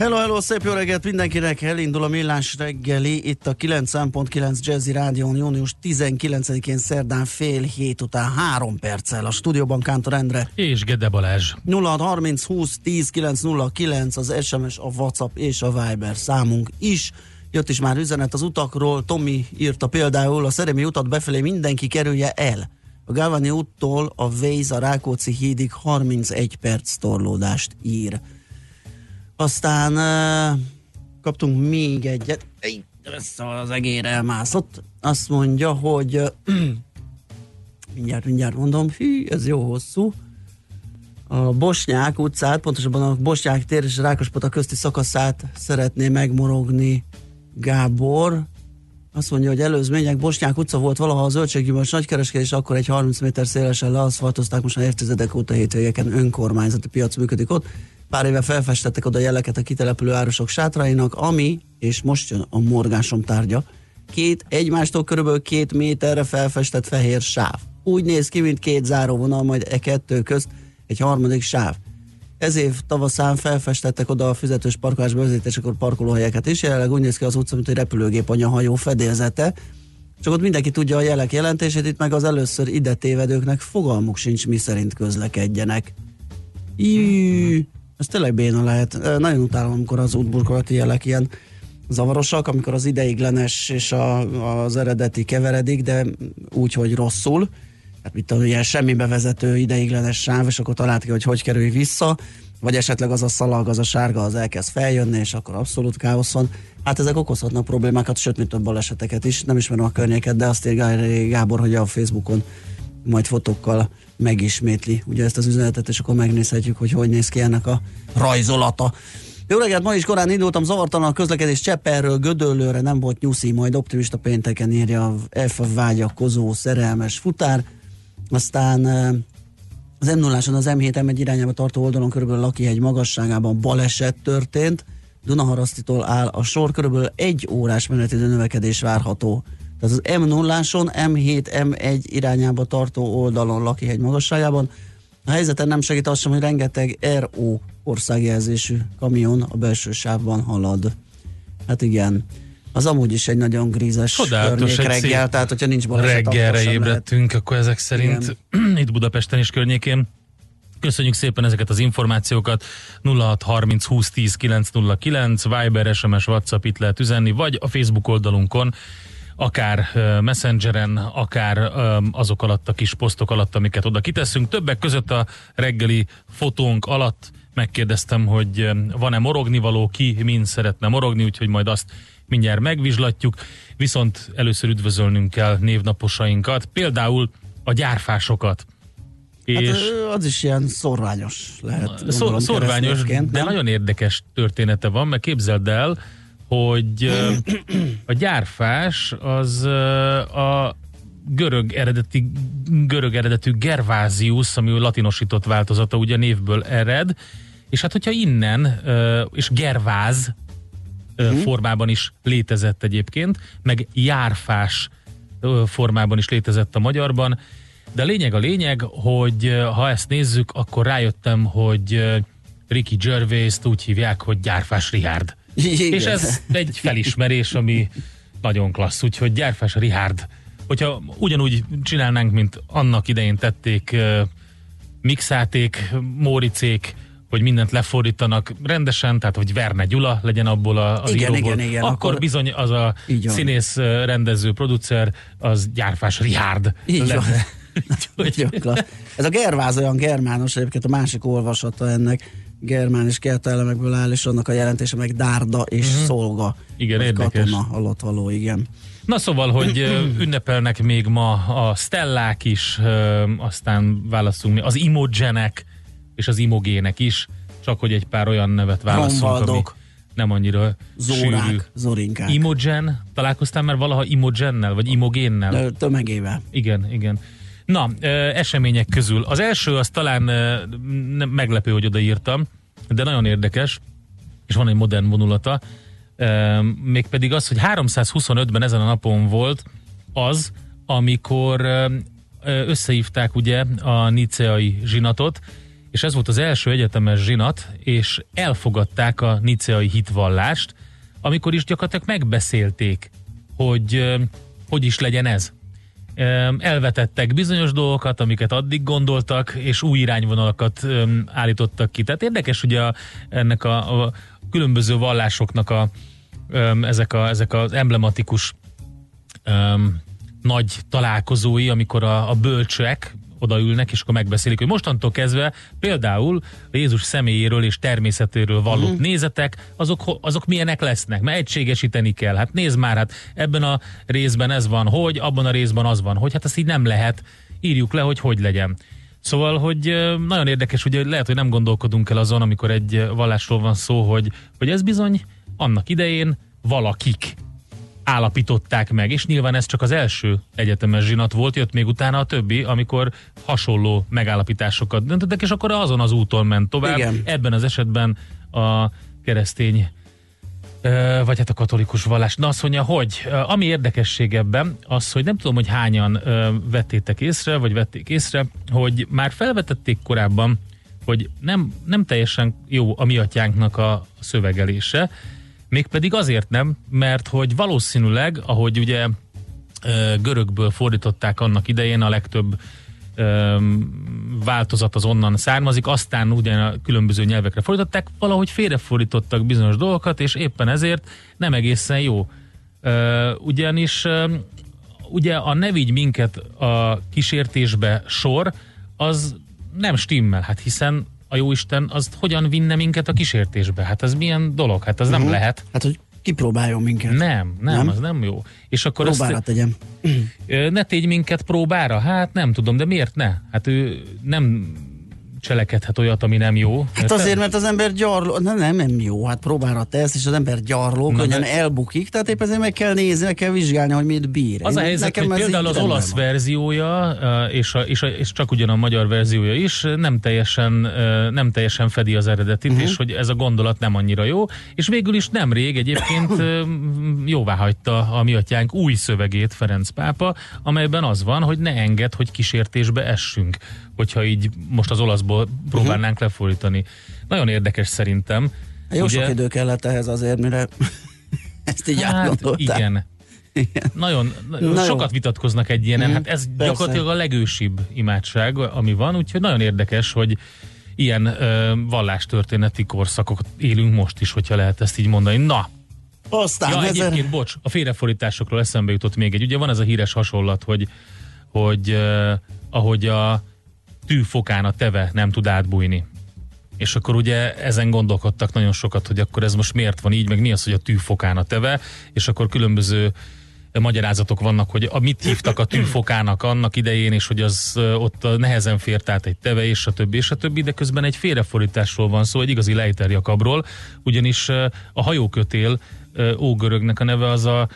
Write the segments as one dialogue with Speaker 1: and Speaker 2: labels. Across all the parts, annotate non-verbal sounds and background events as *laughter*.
Speaker 1: Hello, hello, szép jó reggelt mindenkinek! Elindul a Millás reggeli, itt a 90.9 Jazzy Rádión június 19-én szerdán fél hét után három perccel a stúdióban Kántor Endre.
Speaker 2: És Gede Balázs.
Speaker 1: 0630 20 10 909 az SMS, a WhatsApp és a Viber számunk is. Jött is már üzenet az utakról, Tomi írta például, a Szeremi utat befelé mindenki kerülje el. A Gálvani úttól a Véz a Rákóczi hídig 31 perc torlódást ír. Aztán uh, kaptunk még egyet. Ej, Össze az egér elmászott. Azt mondja, hogy uh, *clears throat* mindjárt, mindjárt mondom, hű, ez jó hosszú. A Bosnyák utcát, pontosabban a Bosnyák tér és Rákospata közti szakaszát szeretné megmorogni Gábor. Azt mondja, hogy előzmények Bosnyák utca volt valaha a zöldséggyümölcs nagykereskedés, akkor egy 30 méter szélesen leaszfaltozták, most már évtizedek óta hétvégeken önkormányzati piac működik ott. Pár éve felfestettek oda jeleket a kitelepülő árusok sátrainak, ami, és most jön a morgásom tárgya, két egymástól körülbelül két méterre felfestett fehér sáv. Úgy néz ki, mint két záróvonal, majd e kettő közt egy harmadik sáv. Ez év tavaszán felfestettek oda a fizetős parkolás bevezetésekor parkolóhelyeket is, jelenleg úgy néz ki az utca, mint egy repülőgép anyahajó fedélzete, csak ott mindenki tudja a jelek jelentését, itt meg az először ide tévedőknek fogalmuk sincs, mi szerint közlekedjenek. Jú, ez tényleg béna lehet. Nagyon utálom, amikor az útburkolati jelek ilyen zavarosak, amikor az ideiglenes és a, az eredeti keveredik, de úgy, hogy rosszul. Hát mit tudom, ilyen semmibe vezető ideiglenes sáv, és akkor talált ki, hogy hogy kerülj vissza, vagy esetleg az a szalag, az a sárga, az elkezd feljönni, és akkor abszolút káosz van. Hát ezek okozhatnak problémákat, sőt, mint több baleseteket is. Nem ismerem a környéket, de azt írja Gábor, hogy a Facebookon majd fotókkal megismétli ugye ezt az üzenetet, és akkor megnézhetjük, hogy hogy néz ki ennek a rajzolata. Jó reggelt, ma is korán indultam, zavartalan a közlekedés Csepperről, Gödöllőre, nem volt nyuszi, majd optimista pénteken írja F vágyakozó szerelmes futár. Aztán az m 0 az M7 M1 irányába tartó oldalon körülbelül Lakihegy magasságában baleset történt. Dunaharasztitól áll a sor, körülbelül egy órás menetidő növekedés várható. Tehát az m 0 M7 M1 irányába tartó oldalon Lakihegy magasságában. A helyzeten nem segít az sem, hogy rengeteg RO országjelzésű kamion a belső sávban halad. Hát igen. Az amúgy is egy nagyon grízes
Speaker 2: Csodálatos,
Speaker 1: környék reggel, tehát hogyha nincs baleset,
Speaker 2: Reggelre ébredtünk, akkor ezek szerint *clears throat* itt Budapesten és környékén. Köszönjük szépen ezeket az információkat. 0630 20 10 909, Viber, SMS, WhatsApp itt lehet üzenni, vagy a Facebook oldalunkon, akár Messengeren, akár azok alatt a kis posztok alatt, amiket oda kiteszünk. Többek között a reggeli fotónk alatt megkérdeztem, hogy van-e morognivaló, ki mind szeretne morogni, úgyhogy majd azt mindjárt megvizslatjuk. Viszont először üdvözölnünk kell névnaposainkat, például a gyárfásokat.
Speaker 1: Hát
Speaker 2: És
Speaker 1: ö, az is ilyen szorványos lehet.
Speaker 2: Szor, szorványos, de nagyon érdekes története van, mert képzeld el, hogy a gyárfás az a görög eredeti, görög eredetű Gervázius, ami latinosított változata, ugye névből ered, és hát hogyha innen, és Gerváz ö, formában is létezett egyébként, meg járfás formában is létezett a magyarban, de a lényeg a lényeg, hogy ha ezt nézzük, akkor rájöttem, hogy Ricky Gervais-t úgy hívják, hogy Gyárfás Richard.
Speaker 1: Igen.
Speaker 2: És ez egy felismerés, ami nagyon klassz, úgyhogy Gyárfás Richard, hogyha ugyanúgy csinálnánk, mint annak idején tették Mixáték, Móricék, hogy mindent lefordítanak rendesen, tehát hogy Verne Gyula legyen abból a, az
Speaker 1: Igen,
Speaker 2: íróból,
Speaker 1: igen, igen,
Speaker 2: akkor,
Speaker 1: akkor-
Speaker 2: bizony az a
Speaker 1: van.
Speaker 2: színész, rendező, producer, az Gyárfás Richard
Speaker 1: Így van. *laughs*
Speaker 2: lenne.
Speaker 1: Jó, klassz. Ez a gerváz olyan germános, egyébként a másik olvasata ennek germán és keltelemekből áll, és annak a jelentése meg dárda és uh-huh. szolga.
Speaker 2: Igen, érdekes.
Speaker 1: Katona alatt való, igen.
Speaker 2: Na szóval, hogy *clears throat* ünnepelnek még ma a Stellák is, aztán választunk mi, az Imogenek és az Imogének is, csak hogy egy pár olyan nevet válaszunk, ami nem annyira sűrű.
Speaker 1: Zórák, zorinkák.
Speaker 2: Imogen, találkoztál már valaha Imogennel, vagy Imogénnel?
Speaker 1: Tömegével.
Speaker 2: Igen, igen. Na, események közül. Az első az talán nem meglepő, hogy odaírtam, de nagyon érdekes, és van egy modern vonulata. Mégpedig az, hogy 325-ben ezen a napon volt az, amikor összehívták ugye a niceai zsinatot, és ez volt az első egyetemes zsinat, és elfogadták a niceai hitvallást, amikor is gyakorlatilag megbeszélték, hogy hogy is legyen ez. Elvetettek bizonyos dolgokat, amiket addig gondoltak, és új irányvonalakat állítottak ki. Tehát érdekes ugye a, ennek a, a különböző vallásoknak a, ezek, a, ezek az emblematikus nagy találkozói, amikor a, a bölcsek odaülnek, és akkor megbeszélik, hogy mostantól kezdve például Jézus személyéről és természetéről vallott
Speaker 1: Mhm.
Speaker 2: uh-huh. nézetek, azok, azok milyenek lesznek, mert egységesíteni kell. Hát nézd már, hát ebben a részben ez van, hogy, abban a részben az van, hogy, hát ezt így nem lehet, írjuk le, hogy hogy legyen. Szóval, hogy nagyon érdekes, ugye lehet, hogy nem gondolkodunk el azon, amikor egy vallásról van szó, hogy, hogy ez bizony annak idején valakik állapították meg, és nyilván ez csak az első egyetemes zsinat volt, jött még utána a többi, amikor hasonló megállapításokat döntöttek, és akkor azon az úton ment tovább.
Speaker 1: Igen.
Speaker 2: Ebben az esetben a keresztény vagy hát a katolikus vallás. Na azt mondja, hogy ami érdekesség ebben, az, hogy nem tudom, hogy hányan vettétek észre, vagy vették észre, hogy már felvetették korábban, hogy nem, nem teljesen jó a mi atyánknak a szövegelése, mégpedig azért nem, mert hogy valószínűleg, ahogy ugye görögből fordították annak idején a legtöbb változat az onnan származik, aztán ugye a különböző nyelvekre fordították, valahogy félrefordítottak bizonyos dolgokat, és éppen ezért nem egészen jó. Ugyanis ugye a ne vigy minket a kísértésbe sor, az nem stimmel, hát hiszen a jóisten az hogyan vinne minket a kísértésbe? Hát ez milyen dolog? Hát ez nem
Speaker 1: Mhm.
Speaker 2: lehet.
Speaker 1: Hát, hogy kipróbáljon minket.
Speaker 2: Nem, nem,
Speaker 1: Nem?
Speaker 2: az nem jó. És akkor
Speaker 1: Próbára
Speaker 2: azt,
Speaker 1: tegyem.
Speaker 2: Ne tégy minket próbára? Hát nem tudom, de miért ne? Hát ő nem cselekedhet olyat, ami nem jó.
Speaker 1: Hát
Speaker 2: Érted?
Speaker 1: azért, mert az ember gyarló, nem, nem, nem jó, hát próbára tesz, és az ember gyarló,
Speaker 2: Na,
Speaker 1: könnyen
Speaker 2: de-
Speaker 1: elbukik, tehát épp ezért meg kell nézni, meg kell vizsgálni, hogy mit bír.
Speaker 2: Az a helyzet, hogy például az olasz
Speaker 1: van.
Speaker 2: verziója, és, a, és, a, és csak ugyan a magyar verziója is nem teljesen, nem teljesen fedi az eredetit, uh-huh. és hogy ez a gondolat nem annyira jó, és végül is nemrég egyébként jóvá hagyta a mi atyánk új szövegét Ferenc pápa, amelyben az van, hogy ne enged, hogy kísértésbe essünk, hogyha így most az olaszból próbálnánk uh-huh. lefordítani. Nagyon érdekes szerintem.
Speaker 1: Jó sok idő kellett ehhez azért, mire *laughs* ezt így
Speaker 2: Hát
Speaker 1: átgondolták.
Speaker 2: igen.
Speaker 1: Igen.
Speaker 2: Nagyon,
Speaker 1: Na
Speaker 2: sokat
Speaker 1: jó.
Speaker 2: vitatkoznak egy ilyenen,
Speaker 1: Mhm,
Speaker 2: hát ez
Speaker 1: persze.
Speaker 2: gyakorlatilag a legősibb imádság, ami van, úgyhogy nagyon érdekes, hogy ilyen ö, vallástörténeti korszakot élünk most is, hogyha lehet ezt így mondani. Na,
Speaker 1: Aztán
Speaker 2: ja,
Speaker 1: ezer...
Speaker 2: egyébként, bocs, a félrefordításokról eszembe jutott még egy. Ugye van ez a híres hasonlat, hogy, hogy uh, ahogy a tűfokán a teve nem tud átbújni. És akkor ugye ezen gondolkodtak nagyon sokat, hogy akkor ez most miért van így, meg mi az, hogy a tűfokán a teve, és akkor különböző magyarázatok vannak, hogy a, mit hívtak a tűfokának annak idején, és hogy az ott nehezen fért át egy teve, és a többi, és a többi, de közben egy félrefordításról van szó, egy igazi Leiter Jakabról, ugyanis a hajókötél ógörögnek a neve az a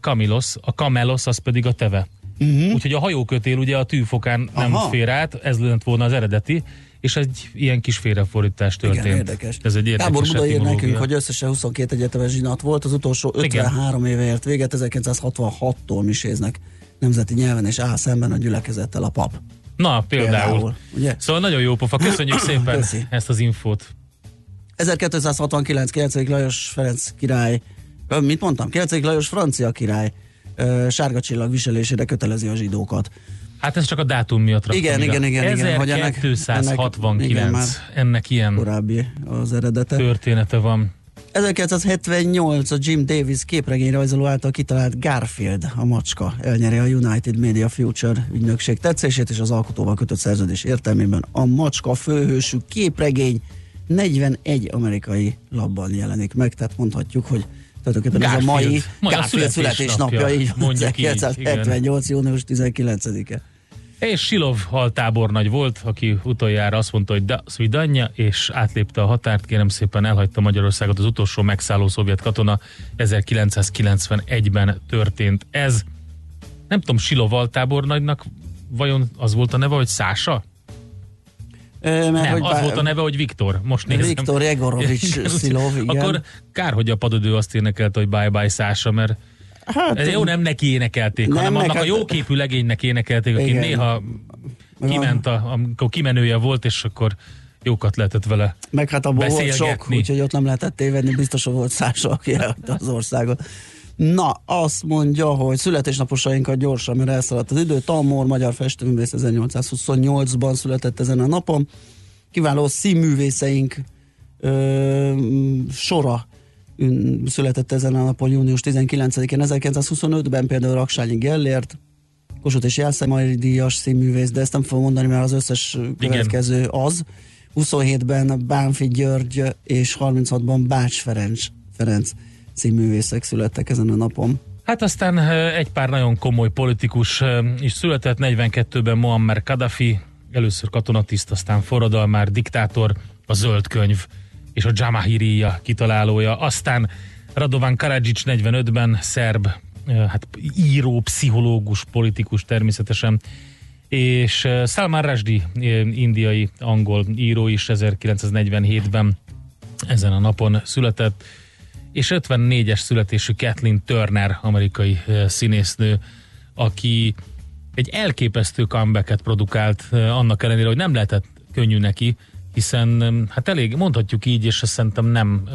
Speaker 2: Kamilos, a Kamelos az pedig a teve. Uh-huh. Úgyhogy a hajókötél ugye a tűfokán nem
Speaker 1: Aha.
Speaker 2: fér át, ez lett volna az eredeti, és egy ilyen kis félrefordítás történt.
Speaker 1: Igen, érdekes.
Speaker 2: Ez egy érdekes
Speaker 1: Gábor Buda ír nekünk, hogy összesen 22 egyetemes zsinat volt, az utolsó 53 éve ért véget, 1966-tól miséznek nemzeti nyelven, és áll szemben a gyülekezettel a pap.
Speaker 2: Na, például.
Speaker 1: Például, ugye?
Speaker 2: Szóval nagyon jó pofa. Köszönjük *coughs* szépen
Speaker 1: Köszi.
Speaker 2: ezt az infót.
Speaker 1: 1269 9. Lajos Ferenc király, mit mondtam? 9. Lajos francia király sárga csillag viselésére kötelezi a zsidókat.
Speaker 2: Hát ez csak a dátum miatt raktam
Speaker 1: Igen, igen, igen, igen, hogy ennek-
Speaker 2: 1269,
Speaker 1: ennek- igen, már
Speaker 2: ennek ilyen
Speaker 1: Korábbi az eredete.
Speaker 2: története van.
Speaker 1: 1978 a Jim Davis képregényrajzoló által kitalált Garfield, a macska, elnyeri a United Media Future ügynökség tetszését, és az alkotóval kötött szerződés értelmében a macska főhősű képregény 41 amerikai labban jelenik meg, tehát mondhatjuk, hogy tulajdonképpen ez a mai.
Speaker 2: Mai
Speaker 1: Garfield
Speaker 2: születésnapja,
Speaker 1: így van,
Speaker 2: mondjuk így,
Speaker 1: 1978. június 19-e.
Speaker 2: És Silov haltábornagy volt, aki utoljára azt mondta, hogy da svidanya, és átlépte a határt, kérem szépen elhagyta Magyarországot az utolsó megszálló szovjet katona, 1991-ben történt ez. Nem tudom, Silov altábornagynak vajon az volt a neve, hogy Szása?
Speaker 1: Mert
Speaker 2: Nem,
Speaker 1: hogy
Speaker 2: az
Speaker 1: bár-
Speaker 2: volt a neve, hogy Viktor. Most nézem.
Speaker 1: Viktor Jegorovics *laughs*
Speaker 2: Igen,
Speaker 1: Szilov, igen.
Speaker 2: Akkor kár, hogy a padödő azt énekelte, hogy bye bye Szása, mert
Speaker 1: hát,
Speaker 2: ez jó, nem neki énekelték,
Speaker 1: Nem,
Speaker 2: hanem
Speaker 1: meg
Speaker 2: annak a jóképű legénynek énekelték, aki
Speaker 1: Igen.
Speaker 2: néha kiment, a, amikor kimenője volt, és akkor jókat lehetett vele.
Speaker 1: Meg hát abból volt sok, úgyhogy ott nem lehetett tévedni, biztos hogy volt Szása, aki elhagyta az országot. Na, azt mondja, hogy születésnaposainkat gyorsan, mert elszaladt az idő. Talmor, magyar festőművész 1828-ban született ezen a napon. Kiváló színművészeink ö, sora ün- született ezen a napon, június 19-én, 1925-ben például Raksányi Gellért, Kossuth és Jászai díjas színművész, de ezt nem fogom mondani, mert az összes következő az. 27-ben Bánfi György és 36-ban Bács Ferenc, Ferenc színművészek születtek ezen a napon.
Speaker 2: Hát aztán egy pár nagyon komoly politikus is született, 42-ben Muammar Gaddafi, először katonatiszt, aztán forradalmár, diktátor, a zöld könyv és a Jamahiriya kitalálója, aztán Radovan Karadzic 45-ben, szerb, hát író, pszichológus, politikus természetesen, és Salman Rushdie, indiai, angol író is 1947-ben ezen a napon született, és 54-es születésű Kathleen Turner, amerikai színésznő, aki egy elképesztő comebacket produkált, annak ellenére, hogy nem lehetett könnyű neki, hiszen hát elég, mondhatjuk így, és szerintem nem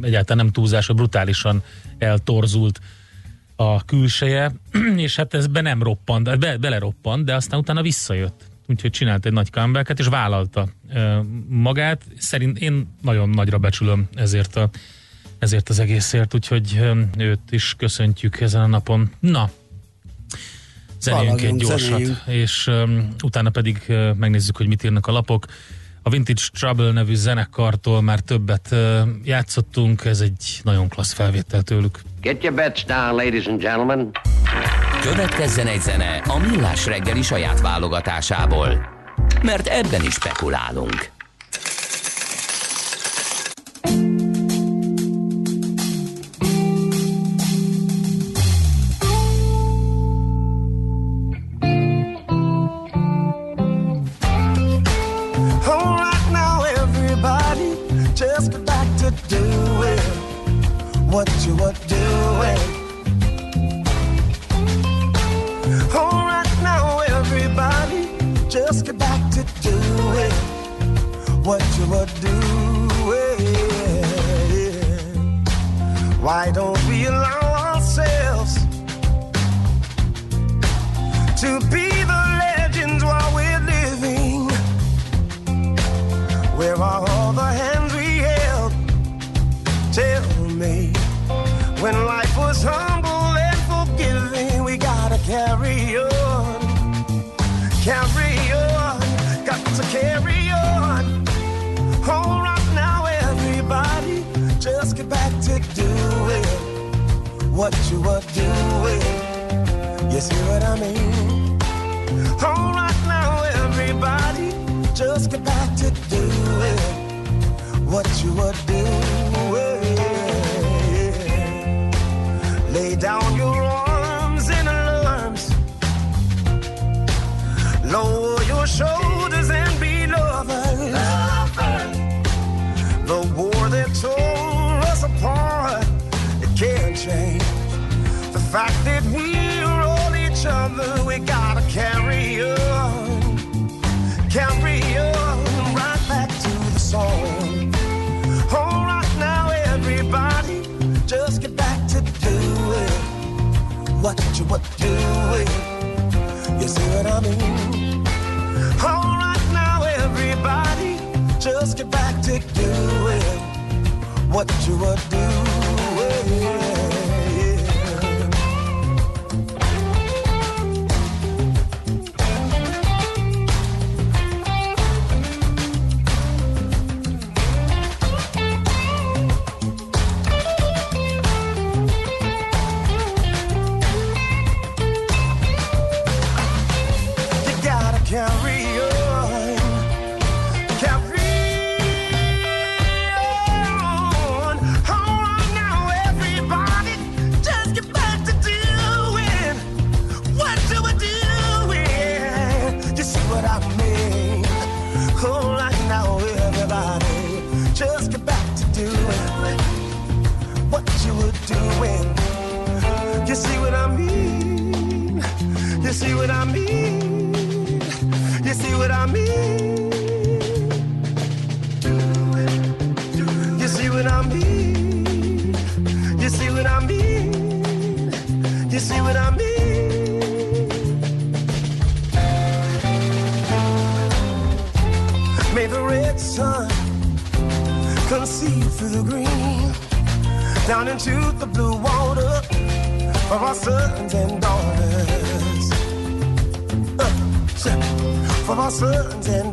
Speaker 2: egyáltalán nem túlzás, brutálisan eltorzult a külseje, *clears throat* és hát ez be nem roppant, be, beleroppant, de aztán utána visszajött. Úgyhogy csinált egy nagy comebacket, és vállalta magát. Szerint én nagyon nagyra becsülöm ezért, a, ezért az egészért, úgyhogy őt is köszöntjük ezen a napon. Na, zenéljünk egy gyorsat,
Speaker 1: zenéljünk.
Speaker 2: és um, utána pedig uh, megnézzük, hogy mit írnak a lapok. A Vintage Trouble nevű zenekartól már többet uh, játszottunk, ez egy nagyon klassz felvétel tőlük.
Speaker 3: Get your bets down, ladies and gentlemen.
Speaker 4: Következzen egy zene a Millás reggeli saját válogatásából. Mert ebben is spekulálunk.
Speaker 5: Doing what you were doing. All right now, everybody, just get back to doing what you were doing. Why don't we allow ourselves to be the legends while we're living? Where are life humble and forgiving, we gotta carry on, carry on, got to carry on. All right now, everybody, just get back to doing what you were doing. You see what I mean? All right now, everybody, just get back to doing what you were doing. Down your arms in alarms, lower your shoulders and be lovers. The war that tore us apart, it can't change. The fact that we're all each other, we gotta carry what you were doing. You see what I mean? All right now, everybody, just get back to doing what you were doing. Down into the blue water of our sons and daughters. Uh, for our sons and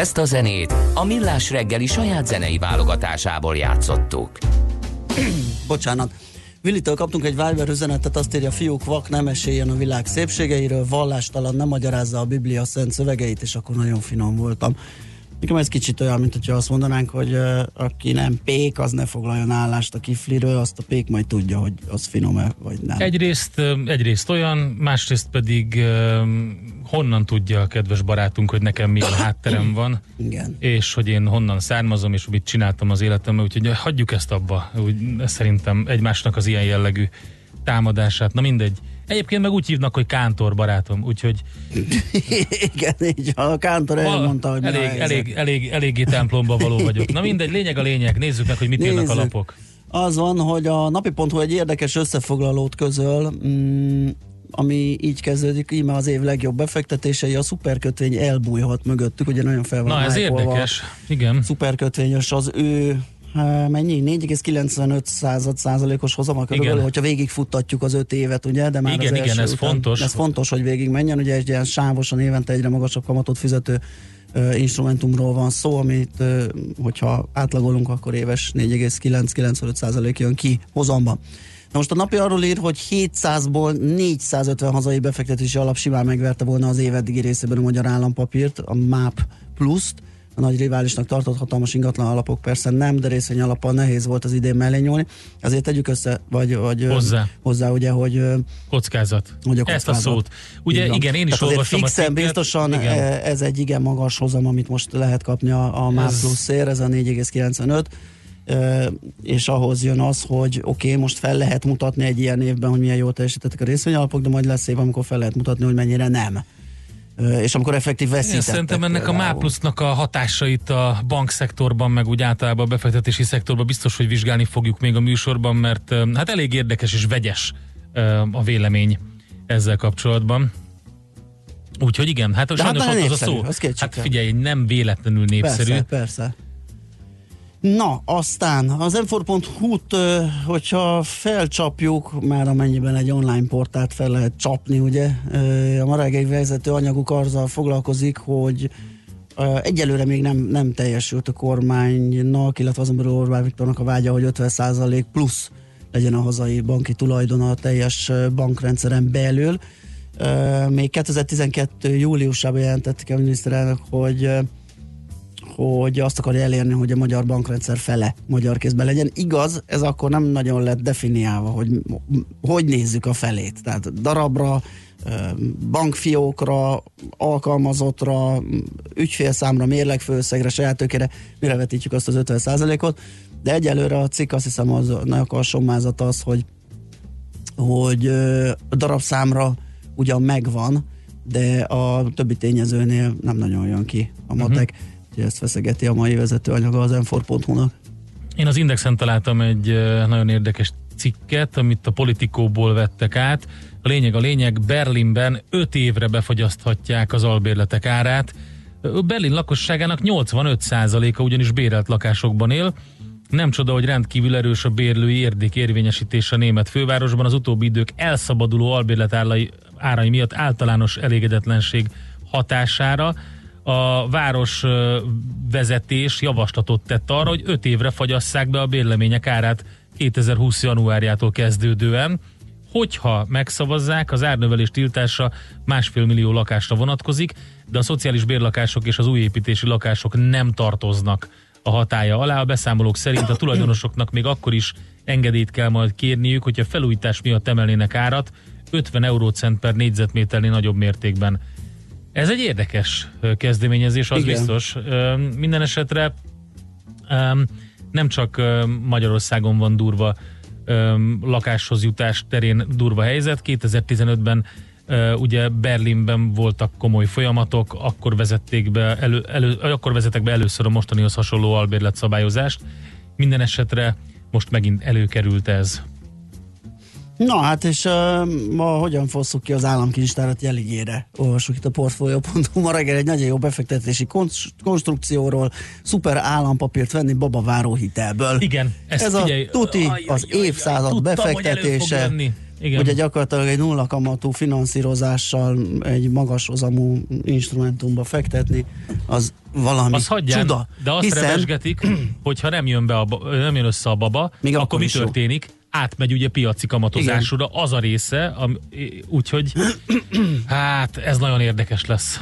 Speaker 4: Ezt a zenét a Millás reggeli saját zenei válogatásából játszottuk. *clears throat*
Speaker 1: Bocsánat. Villitől kaptunk egy Viber üzenetet, azt írja, fiúk, vak, nem esélyen a világ szépségeiről, vallástalan, nem magyarázza a Biblia szent szövegeit, és akkor nagyon finom voltam. Nekem ez kicsit olyan, mint hogyha azt mondanánk, hogy uh, aki nem pék, az ne foglaljon állást a kifliről, azt a pék majd tudja, hogy az finom-e, vagy nem.
Speaker 2: Egyrészt, egyrészt olyan, másrészt pedig ö, honnan tudja a kedves barátunk, hogy nekem milyen hátterem *coughs* van,
Speaker 1: Igen.
Speaker 2: és hogy én honnan származom, és mit csináltam az életemben, úgyhogy hagyjuk ezt abba. Úgy, szerintem egymásnak az ilyen jellegű támadását. Na mindegy. Egyébként meg úgy hívnak, hogy Kántor barátom, úgyhogy
Speaker 1: Igen, így a Kántor elmondta, hogy
Speaker 2: elég, elég, elég, eléggé templomba való vagyok. Na mindegy, lényeg a lényeg, nézzük meg, hogy mit írnak a
Speaker 1: Nézzük.
Speaker 2: lapok.
Speaker 1: Az van, hogy a napi.hu egy érdekes összefoglalót közöl, mm, ami így kezdődik, íme az év legjobb befektetései, a szuperkötvény elbújhat mögöttük, ugye nagyon fel van
Speaker 2: Na ez érdekes, igen.
Speaker 1: Szuperkötvényes az ő mennyi? 4,95 század százalékos hozama körülbelül,
Speaker 2: Igen.
Speaker 1: hogyha végigfuttatjuk az öt évet, ugye? De már
Speaker 2: Igen,
Speaker 1: az
Speaker 2: igen, ez
Speaker 1: után,
Speaker 2: fontos.
Speaker 1: Ez fontos, hogy végig menjen, ugye egy ilyen sávosan évente egyre magasabb kamatot fizető instrumentumról van szó, amit hogyha átlagolunk, akkor éves 4,9-95 százalék jön ki hozamban. Na most a napi arról ír, hogy 700-ból 450 hazai befektetési alap simán megverte volna az év eddigi részében a magyar állampapírt, a MAP Plus-t, a nagy riválisnak tartott hatalmas ingatlan alapok persze nem, de részvény alappal nehéz volt az idén mellé nyúlni. Azért tegyük össze, vagy, vagy
Speaker 2: Hozzá.
Speaker 1: hozzá ugye, hogy
Speaker 2: Kockázat.
Speaker 1: hogy a
Speaker 2: Ezt a
Speaker 1: kockázat.
Speaker 2: szót. Ugye
Speaker 1: van.
Speaker 2: igen, én is
Speaker 1: Tehát
Speaker 2: olvastam a
Speaker 1: fixen
Speaker 2: cikket.
Speaker 1: biztosan
Speaker 2: Igen.
Speaker 1: igen. ez egy igen magas hozam, amit most lehet kapni a, a
Speaker 2: Ez-
Speaker 1: pluszért, ez a 4,95 Ö, és ahhoz jön az, hogy oké, okay, most fel lehet mutatni egy ilyen évben, hogy milyen jól teljesítettek a részvényalapok, de majd lesz év, amikor fel lehet mutatni, hogy mennyire nem. És amikor effektív
Speaker 2: Én
Speaker 1: veszítettek.
Speaker 2: szerintem ennek a
Speaker 1: például.
Speaker 2: MÁPLusznak a hatásait a bankszektorban, meg úgy általában a befektetési szektorban biztos, hogy vizsgálni fogjuk még a műsorban, mert hát elég érdekes és vegyes a vélemény ezzel kapcsolatban. Úgyhogy igen, hát
Speaker 1: hát
Speaker 2: sajnos ott az a szó.
Speaker 1: az.
Speaker 2: Hát figyelj, nem véletlenül népszerű.
Speaker 1: Persze, persze. Na, aztán az m t hogyha felcsapjuk, már amennyiben egy online portált fel lehet csapni, ugye, a ma reggeli vezető anyaguk azzal foglalkozik, hogy egyelőre még nem, nem teljesült a kormánynak, illetve azon belül Orbán Viktornak a vágya, hogy 50% plusz legyen a hazai banki tulajdona a teljes bankrendszeren belül. Még 2012. júliusában jelentették a miniszterelnök, hogy hogy azt akarja elérni, hogy a magyar bankrendszer fele magyar kézben legyen. Igaz, ez akkor nem nagyon lett definiálva, hogy hogy nézzük a felét. Tehát darabra, bankfiókra, alkalmazottra, ügyfélszámra, mérlegfőszegre, saját tőkére, mire vetítjük azt az 50%-ot. De egyelőre a cikk azt hiszem az a alsommázat az, hogy hogy a darabszámra ugyan megvan, de a többi tényezőnél nem nagyon jön ki a matek. Uh-huh. Úgyhogy ezt feszegeti a mai vezetőanyaga az m nak
Speaker 2: Én az Indexen találtam egy nagyon érdekes cikket, amit a politikóból vettek át. A lényeg a lényeg, Berlinben 5 évre befagyaszthatják az albérletek árát. Berlin lakosságának 85%-a ugyanis bérelt lakásokban él, nem csoda, hogy rendkívül erős a bérlői érdék érvényesítés a német fővárosban. Az utóbbi idők elszabaduló albérlet árai miatt általános elégedetlenség hatására a város vezetés javaslatot tett arra, hogy 5 évre fagyasszák be a bérlemények árát 2020. januárjától kezdődően. Hogyha megszavazzák, az árnövelés tiltása másfél millió lakásra vonatkozik, de a szociális bérlakások és az újépítési lakások nem tartoznak a hatája alá. A beszámolók szerint a tulajdonosoknak még akkor is engedélyt kell majd kérniük, hogyha felújítás miatt emelnének árat 50 eurócent per négyzetméternél nagyobb mértékben. Ez egy érdekes kezdeményezés, az Igen. biztos. Minden esetre nem csak Magyarországon van durva lakáshoz jutás terén durva helyzet. 2015-ben ugye Berlinben voltak komoly folyamatok, akkor vezették be, elő, elő, akkor vezetek be először a mostanihoz hasonló albérlet szabályozást. Minden esetre most megint előkerült ez.
Speaker 1: Na hát, és uh, ma hogyan fosszuk ki az államkincstárat jeligére? Olvassuk itt a Portfolio.hu ma reggel egy nagyon jó befektetési konstrukcióról, szuper állampapírt venni babaváró hitelből.
Speaker 2: Igen.
Speaker 1: Ezt Ez figyelj, a tuti, aj, az évszázad aj, befektetése. Hogy igen. Ugye gyakorlatilag egy nulla kamatú finanszírozással egy magas hozamú instrumentumba fektetni, az valami az hagyján, csuda.
Speaker 2: De azt Hiszen... revesgetik, hogyha nem jön, be a, nem jön össze a baba, Még akkor, akkor mi történik? Jó. Átmegy ugye piaci kamatozásúra, Igen. az a része, úgyhogy *clears throat* hát ez nagyon érdekes lesz.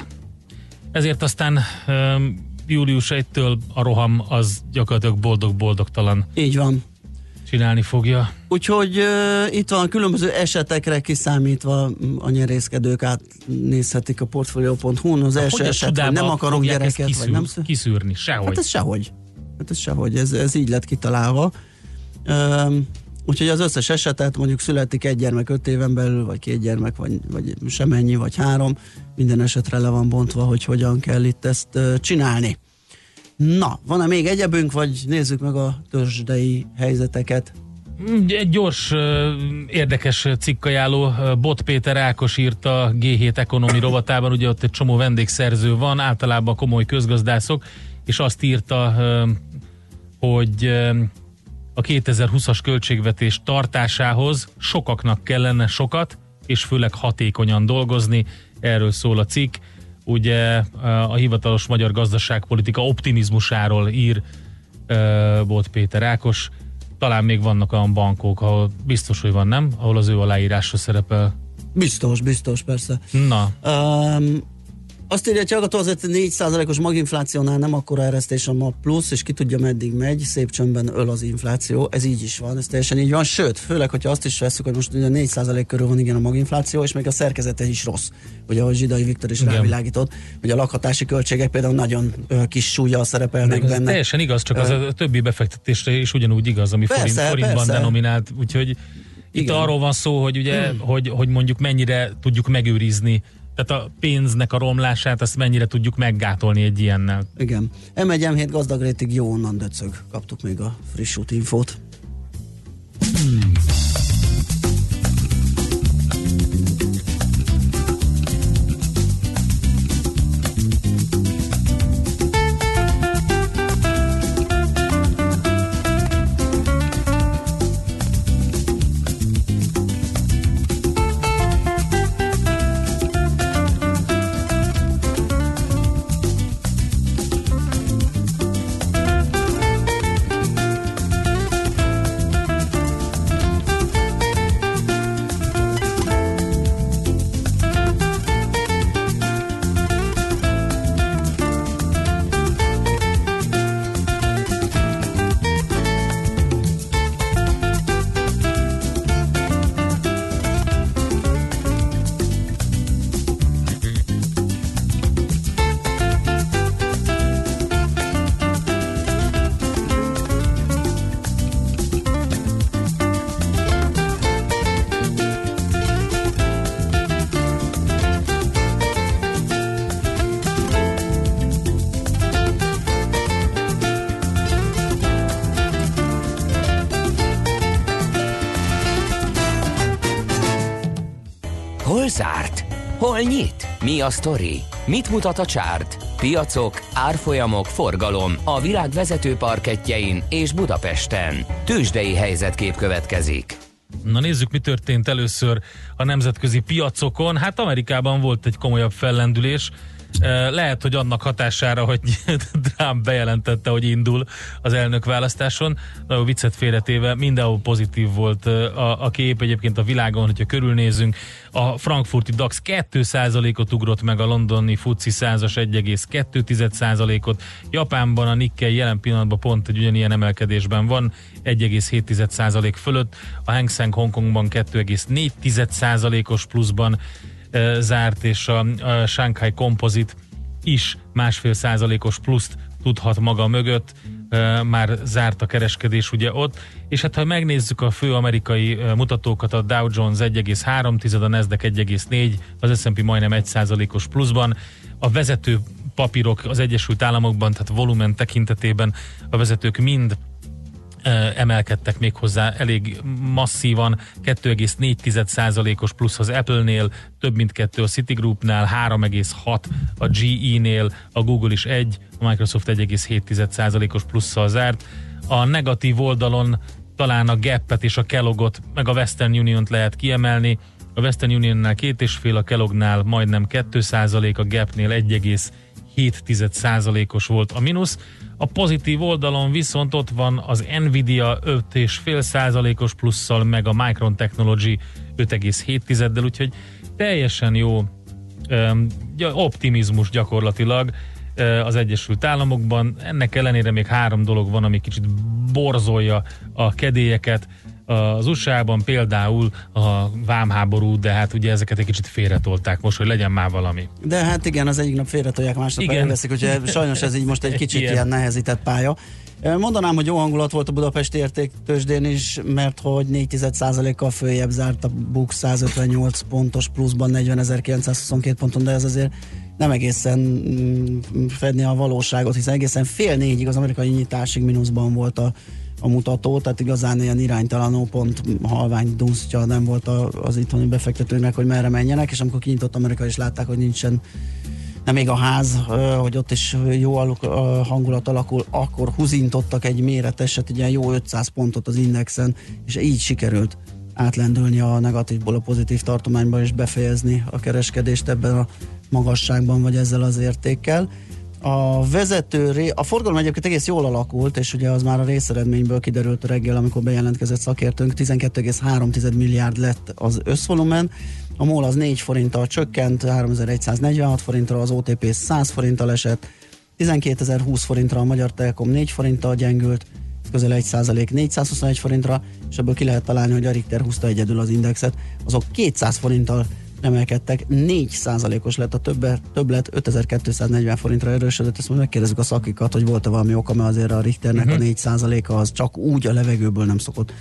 Speaker 2: Ezért aztán um, július 1-től a roham az gyakorlatilag boldog-boldogtalan.
Speaker 1: Így van
Speaker 2: csinálni fogja.
Speaker 1: Úgyhogy uh, itt van különböző esetekre kiszámítva a nyerészkedők átnézhetik a portfolio.hu-n. Az első eset, hogy nem akarunk gyereket,
Speaker 2: kiszűr, vagy nem szűr. kiszűrni, sehogy.
Speaker 1: Hát ez sehogy. Hát ez sehogy, ez, ez így lett kitalálva. Um, úgyhogy az összes esetet, mondjuk születik egy gyermek öt éven belül, vagy két gyermek, vagy, vagy semennyi, vagy három, minden esetre le van bontva, hogy hogyan kell itt ezt csinálni. Na, van-e még egyebünk, vagy nézzük meg a törzsdei helyzeteket?
Speaker 2: Egy gyors, érdekes cikkajáló. Bot Péter Ákos írta a G7 ekonomi rovatában, ugye ott egy csomó vendégszerző van, általában komoly közgazdászok, és azt írta, hogy a 2020-as költségvetés tartásához sokaknak kellene sokat, és főleg hatékonyan dolgozni. Erről szól a cikk ugye a hivatalos magyar gazdaságpolitika optimizmusáról ír volt Péter Ákos. Talán még vannak olyan bankok, ahol biztos, hogy van, nem? Ahol az ő aláírása szerepel.
Speaker 1: Biztos, biztos, persze.
Speaker 2: Na.
Speaker 1: Um, azt írja, hogy hallgató azért 4%-os maginflációnál nem akkora eresztés a MAP plusz, és ki tudja meddig megy, szép csöndben öl az infláció. Ez így is van, ez teljesen így van. Sőt, főleg, hogyha azt is veszük, hogy most ugye 4% körül van igen a maginfláció, és még a szerkezete is rossz. Ugye, ahogy Zsidai Viktor is igen. rávilágított, hogy a lakhatási költségek például nagyon ö, kis súlya szerepelnek benne.
Speaker 2: Teljesen igaz, csak az a többi befektetésre is ugyanúgy igaz, ami persze, forint, forintban persze. denominált, úgyhogy itt igen. arról van szó, hogy ugye, hmm. hogy, hogy mondjuk mennyire tudjuk megőrizni tehát a pénznek a romlását, azt mennyire tudjuk meggátolni egy ilyennel.
Speaker 1: Igen. M1 M7 gazdag rétig jó onnan döcög. Kaptuk még a friss infót. Hmm.
Speaker 4: A sztori? Mit mutat a csárt? Piacok, árfolyamok, forgalom a világ vezető parketjein és Budapesten. Tősdei helyzetkép következik.
Speaker 2: Na nézzük, mi történt először a nemzetközi piacokon. Hát Amerikában volt egy komolyabb fellendülés. Lehet, hogy annak hatására, hogy *laughs* Trump bejelentette, hogy indul az elnök választáson. Nagyon viccet félretéve, mindenhol pozitív volt a, a kép. Egyébként a világon, hogyha körülnézünk, a frankfurti DAX 2%-ot ugrott meg, a londoni FUCI 100-as 1,2%-ot. Japánban a Nikkei jelen pillanatban pont egy ugyanilyen emelkedésben van, 1,7% fölött. A Hang Seng Hongkongban 2,4%-os pluszban zárt, és a, a Shanghai Composite is másfél százalékos pluszt tudhat maga mögött, már zárt a kereskedés ugye ott, és hát ha megnézzük a fő amerikai mutatókat, a Dow Jones 1,3, a Nasdaq 1,4, az S&P majdnem 1 százalékos pluszban, a vezető papírok az Egyesült Államokban, tehát volumen tekintetében a vezetők mind emelkedtek még hozzá elég masszívan, 2,4%-os plusz az Apple-nél, több mint 2 a Citigroupnál, 3,6 a GE-nél, a Google is 1, a Microsoft 1,7%-os plusszal zárt. A negatív oldalon talán a Gap-et és a Kellogot, meg a Western Union-t lehet kiemelni. A Western Union-nál két és fél, a Kellognál majdnem 2% a Gapnél 1,7 os volt a mínusz. A pozitív oldalon viszont ott van az Nvidia 5,5 százalékos plusszal, meg a Micron Technology 5,7-del, úgyhogy teljesen jó optimizmus gyakorlatilag az Egyesült Államokban. Ennek ellenére még három dolog van, ami kicsit borzolja a kedélyeket az USA-ban például a vámháború, de hát ugye ezeket egy kicsit félretolták most, hogy legyen már valami.
Speaker 1: De hát igen, az egyik nap félretolják, másnap igen. elveszik, hogy sajnos ez így most egy *laughs* kicsit ilyen, ilyen nehezített pálya. Mondanám, hogy jó hangulat volt a budapesti értéktősdén is, mert hogy 4 kal följebb zárt a BUX 158 pontos pluszban 40.922 ponton, de ez azért nem egészen mm, fedni a valóságot, hiszen egészen fél négyig az amerikai nyitásig mínuszban volt a a mutató, tehát igazán ilyen iránytalanul pont halvány dunsztja nem volt az itthoni befektetőnek, hogy merre menjenek, és amikor kinyitott Amerika és látták, hogy nincsen nem még a ház, hogy ott is jó hangulat alakul, akkor huzintottak egy méreteset, egy ilyen jó 500 pontot az indexen, és így sikerült átlendülni a negatívból a pozitív tartományba és befejezni a kereskedést ebben a magasságban, vagy ezzel az értékkel. A vezető, a forgalom egyébként egész jól alakult, és ugye az már a részeredményből kiderült reggel, amikor bejelentkezett szakértőnk, 12,3 milliárd lett az összvolumen, a MOL az 4 forinttal csökkent, 3146 forintra, az OTP 100 forinttal esett, 12.020 forintra a Magyar Telekom 4 forinttal gyengült, közel 1 százalék 421 forintra, és ebből ki lehet találni, hogy a Richter húzta egyedül az indexet, azok 200 forinttal emelkedtek, 4%-os lett a többet, többlet, 5240 forintra erősödött, ezt majd megkérdezzük a szakikat, hogy volt-e valami oka, mert azért a Richternek uh-huh. a 4%-a az csak úgy a levegőből nem szokott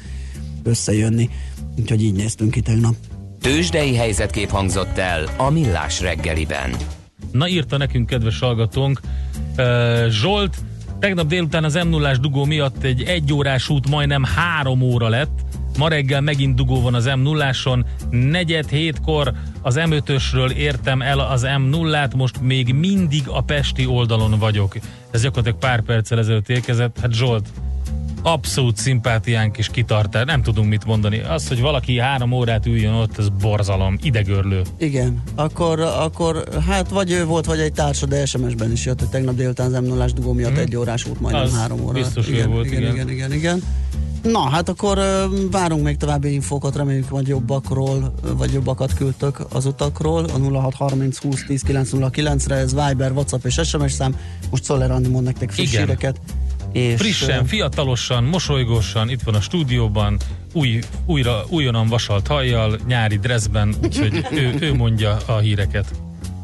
Speaker 1: összejönni, úgyhogy így néztünk ki tegnap.
Speaker 4: Tőzsdei helyzetkép hangzott el a Millás reggeliben.
Speaker 2: Na írta nekünk kedves hallgatónk, uh, Zsolt, tegnap délután az m 0 dugó miatt egy egyórás út majdnem három óra lett, Ma reggel megint dugó van az m 0 negyed hétkor az M5-ösről értem el az M0-át, most még mindig a Pesti oldalon vagyok. Ez gyakorlatilag pár perccel ezelőtt érkezett. Hát Zsolt, abszolút szimpátiánk és kitartás, nem tudunk mit mondani. Az, hogy valaki három órát üljön ott, ez borzalom, idegörlő.
Speaker 1: Igen, akkor, akkor hát vagy ő volt, vagy egy társa, de SMS-ben is jött, hogy tegnap délután 0 dugó miatt hmm. egy órás út, majdnem az három óra.
Speaker 2: Biztos igen, volt,
Speaker 1: igen. Igen, igen, igen, igen. Na, hát akkor várunk még további infókat, reméljük, hogy jobbakról, vagy jobbakat küldtök az utakról. A 0630 20 10 909 re ez Viber, WhatsApp és SMS szám. Most Szoller Andi mond nektek friss Igen. híreket.
Speaker 2: És, Frissen, fiatalosan, mosolygósan, itt van a stúdióban, új, újra, újonnan vasalt hajjal, nyári dressben, úgyhogy ő, ő mondja a híreket.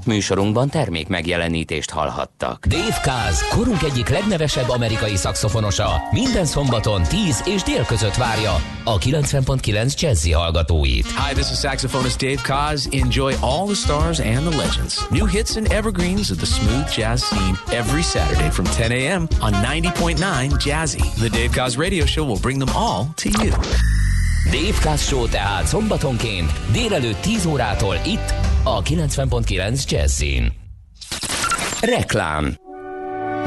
Speaker 4: Műsorunkban termék megjelenítést hallhattak. Dave Kaz, korunk egyik legnevesebb amerikai szakszofonosa, minden szombaton 10 és dél között várja a 90.9 Jazzy hallgatóit.
Speaker 6: Hi, this is saxophonist Dave Kaz. Enjoy all the stars and the legends. New hits and evergreens of the smooth jazz scene every Saturday from 10 a.m. on 90.9 Jazzy. The Dave Kaz radio show will bring them all to you.
Speaker 4: Dave Cass Show tehát szombatonként délelőtt 10 órától itt a 90.9 Jazzin. Reklám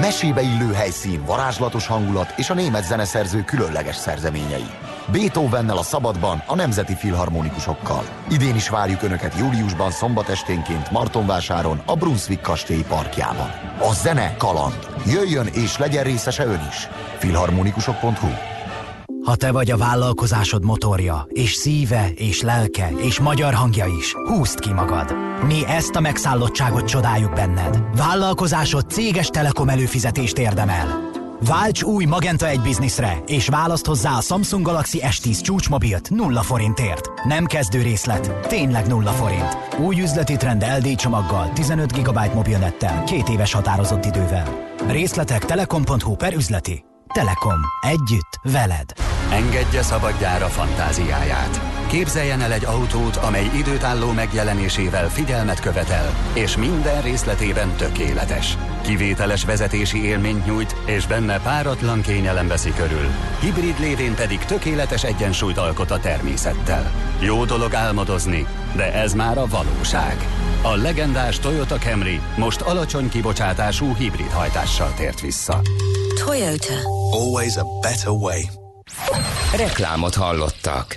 Speaker 7: Mesébe illő helyszín, varázslatos hangulat és a német zeneszerző különleges szerzeményei. Beethovennel a Szabadban, a Nemzeti Filharmonikusokkal. Idén is várjuk Önöket júliusban szombat esténként Martonvásáron, a Brunswick kastély parkjában. A zene kaland. Jöjjön és legyen részese Ön is. Filharmonikusok.hu
Speaker 8: Ha te vagy a vállalkozásod motorja, és szíve, és lelke, és magyar hangja is, húzd ki magad. Mi ezt a megszállottságot csodáljuk benned. Vállalkozásod céges telekom előfizetést érdemel. Válts új Magenta 1 bizniszre, és választ hozzá a Samsung Galaxy S10 csúcsmobilt 0 forintért. Nem kezdő részlet, tényleg 0 forint. Új üzleti trend LD csomaggal, 15 GB mobilnettel, két éves határozott idővel. Részletek telekom.hu per üzleti. Telekom. Együtt. Veled.
Speaker 9: Engedje szabadjára fantáziáját. Képzeljen el egy autót, amely időtálló megjelenésével figyelmet követel, és minden részletében tökéletes. Kivételes vezetési élményt nyújt, és benne páratlan kényelem veszi körül. Hibrid lévén pedig tökéletes egyensúlyt alkot a természettel. Jó dolog álmodozni, de ez már a valóság. A legendás Toyota Camry most alacsony kibocsátású hibrid hajtással tért vissza.
Speaker 10: Toyota.
Speaker 9: Always a better way.
Speaker 4: Reklámot hallottak.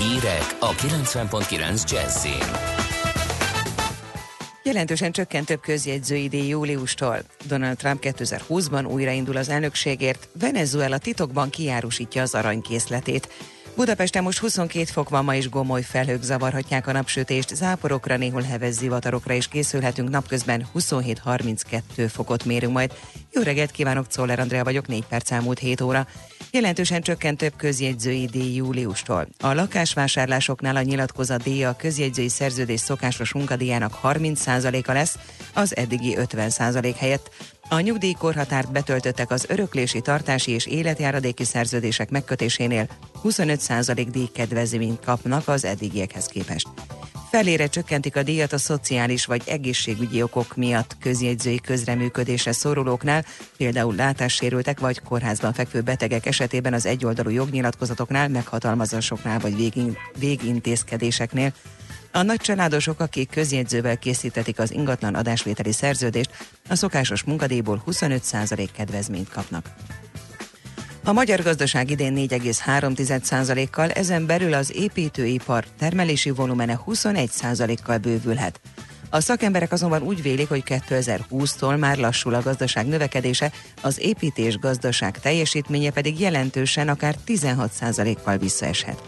Speaker 4: Hírek a 90.9 Jazzin.
Speaker 11: Jelentősen csökkent több közjegyzői díj júliustól. Donald Trump 2020-ban újraindul az elnökségért, Venezuela titokban kiárusítja az aranykészletét. Budapesten most 22 fok van, ma is gomoly felhők zavarhatják a napsütést, záporokra, néhol heves zivatarokra is készülhetünk, napközben 27-32 fokot mérünk majd. Jó reggelt kívánok, Czoller Andrea vagyok, 4 perc elmúlt 7 óra. Jelentősen csökkent több közjegyzői díj júliustól. A lakásvásárlásoknál a nyilatkozat díja a közjegyzői szerződés szokásos munkadíjának 30%-a lesz, az eddigi 50% helyett. A nyugdíjkorhatárt betöltöttek az öröklési, tartási és életjáradéki szerződések megkötésénél 25% díjkedvezményt kapnak az eddigiekhez képest. Felére csökkentik a díjat a szociális vagy egészségügyi okok miatt közjegyzői közreműködésre szorulóknál, például látássérültek vagy kórházban fekvő betegek esetében az egyoldalú jognyilatkozatoknál, meghatalmazásoknál vagy végin, végintézkedéseknél. A nagy családosok, akik közjegyzővel készítetik az ingatlan adásvételi szerződést, a szokásos munkadíjból 25% kedvezményt kapnak. A magyar gazdaság idén 4,3%-kal, ezen belül az építőipar termelési volumene 21%-kal bővülhet. A szakemberek azonban úgy vélik, hogy 2020-tól már lassul a gazdaság növekedése, az építés gazdaság teljesítménye pedig jelentősen akár 16%-kal visszaeshet.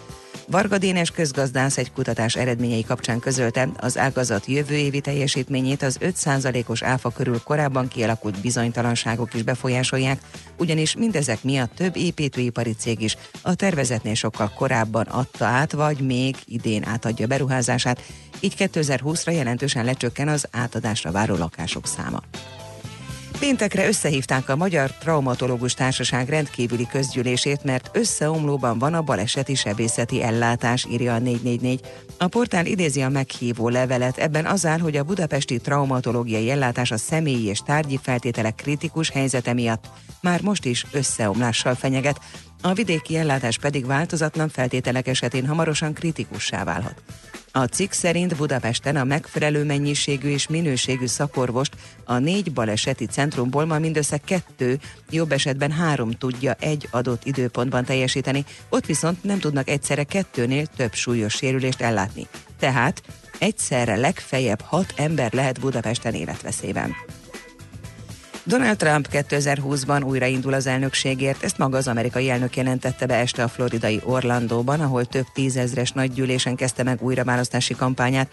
Speaker 11: Varga Dénes közgazdász egy kutatás eredményei kapcsán közölte, az ágazat jövő évi teljesítményét az 5%-os áfa körül korábban kialakult bizonytalanságok is befolyásolják, ugyanis mindezek miatt több építőipari cég is a tervezetnél sokkal korábban adta át, vagy még idén átadja beruházását, így 2020-ra jelentősen lecsökken az átadásra váró lakások száma. Péntekre összehívták a Magyar Traumatológus Társaság rendkívüli közgyűlését, mert összeomlóban van a baleseti sebészeti ellátás, írja a 444. A portál idézi a meghívó levelet, ebben az áll, hogy a budapesti traumatológiai ellátás a személyi és tárgyi feltételek kritikus helyzete miatt már most is összeomlással fenyeget, a vidéki ellátás pedig változatlan feltételek esetén hamarosan kritikussá válhat. A cikk szerint Budapesten a megfelelő mennyiségű és minőségű szakorvost a négy baleseti centrumból ma mindössze kettő, jobb esetben három tudja egy adott időpontban teljesíteni, ott viszont nem tudnak egyszerre kettőnél több súlyos sérülést ellátni. Tehát egyszerre legfeljebb hat ember lehet Budapesten életveszélyben. Donald Trump 2020-ban újraindul az elnökségért, ezt maga az amerikai elnök jelentette be este a floridai Orlandóban, ahol több tízezres nagygyűlésen kezdte meg újraválasztási kampányát.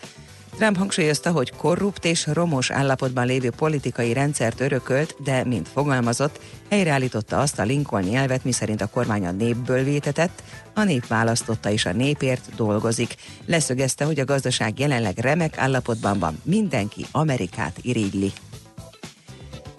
Speaker 11: Trump hangsúlyozta, hogy korrupt és romos állapotban lévő politikai rendszert örökölt, de, mint fogalmazott, helyreállította azt a Lincoln nyelvet, miszerint a kormány a népből vétetett, a nép választotta és a népért dolgozik. Leszögezte, hogy a gazdaság jelenleg remek állapotban van, mindenki Amerikát irigyli.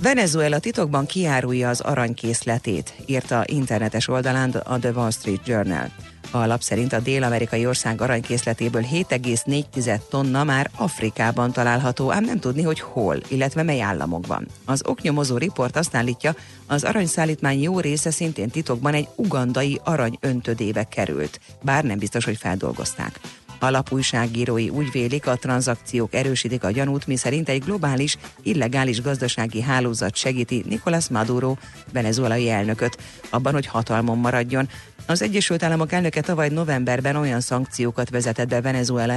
Speaker 11: Venezuela titokban kiárulja az aranykészletét, írta internetes oldalán a The Wall Street Journal. A lap szerint a dél-amerikai ország aranykészletéből 7,4 tonna már Afrikában található, ám nem tudni, hogy hol, illetve mely államokban. Az oknyomozó riport azt állítja, az aranyszállítmány jó része szintén titokban egy ugandai arany öntödébe került, bár nem biztos, hogy feldolgozták. A lap úgy vélik, a tranzakciók erősítik a gyanút, miszerint egy globális, illegális gazdasági hálózat segíti Nicolás Maduro, venezuelai elnököt, abban, hogy hatalmon maradjon. Az Egyesült Államok elnöke tavaly novemberben olyan szankciókat vezetett be Venezuela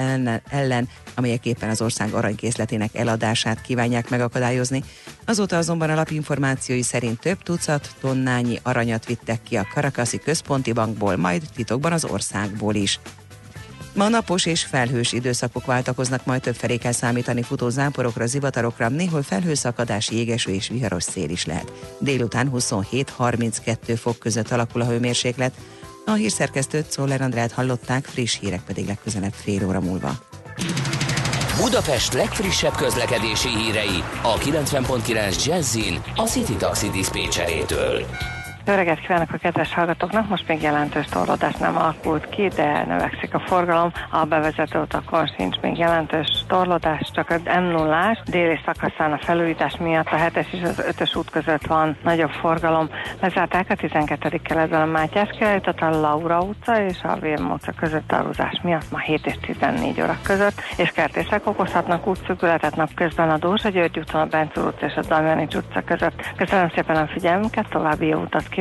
Speaker 11: ellen, amelyek éppen az ország aranykészletének eladását kívánják megakadályozni. Azóta azonban a lap információi szerint több tucat tonnányi aranyat vittek ki a Caracasi központi bankból, majd titokban az országból is. Ma napos és felhős időszakok váltakoznak, majd többfelé kell számítani futó záporokra, zivatarokra, néhol felhőszakadás, jégeső és viharos szél is lehet. Délután 27-32 fok között alakul a hőmérséklet. A hírszerkesztőt Szoller Andrát hallották, friss hírek pedig legközelebb fél óra múlva.
Speaker 4: Budapest legfrissebb közlekedési hírei a 90.9 Jazzin a City Taxi Dispécsejétől.
Speaker 12: Jó reggelt kívánok a kedves hallgatóknak! Most még jelentős torlódás nem alakult ki, de növekszik a forgalom. A bevezető utakon sincs még jelentős torlódás, csak a m 0 déli szakaszán a felújítás miatt a 7-es és az 5-ös út között van nagyobb forgalom. Lezárták a 12. keletben a Mátyás királyutat, a Laura utca és a Vérm utca között aluzás miatt ma 7 és 14 óra között, és kertészek okozhatnak útszükületet napközben a Dózsa György úton, a Bencúr utca és a Damjanics utca között. Köszönöm szépen a figyelmüket, további jó utat kívánok!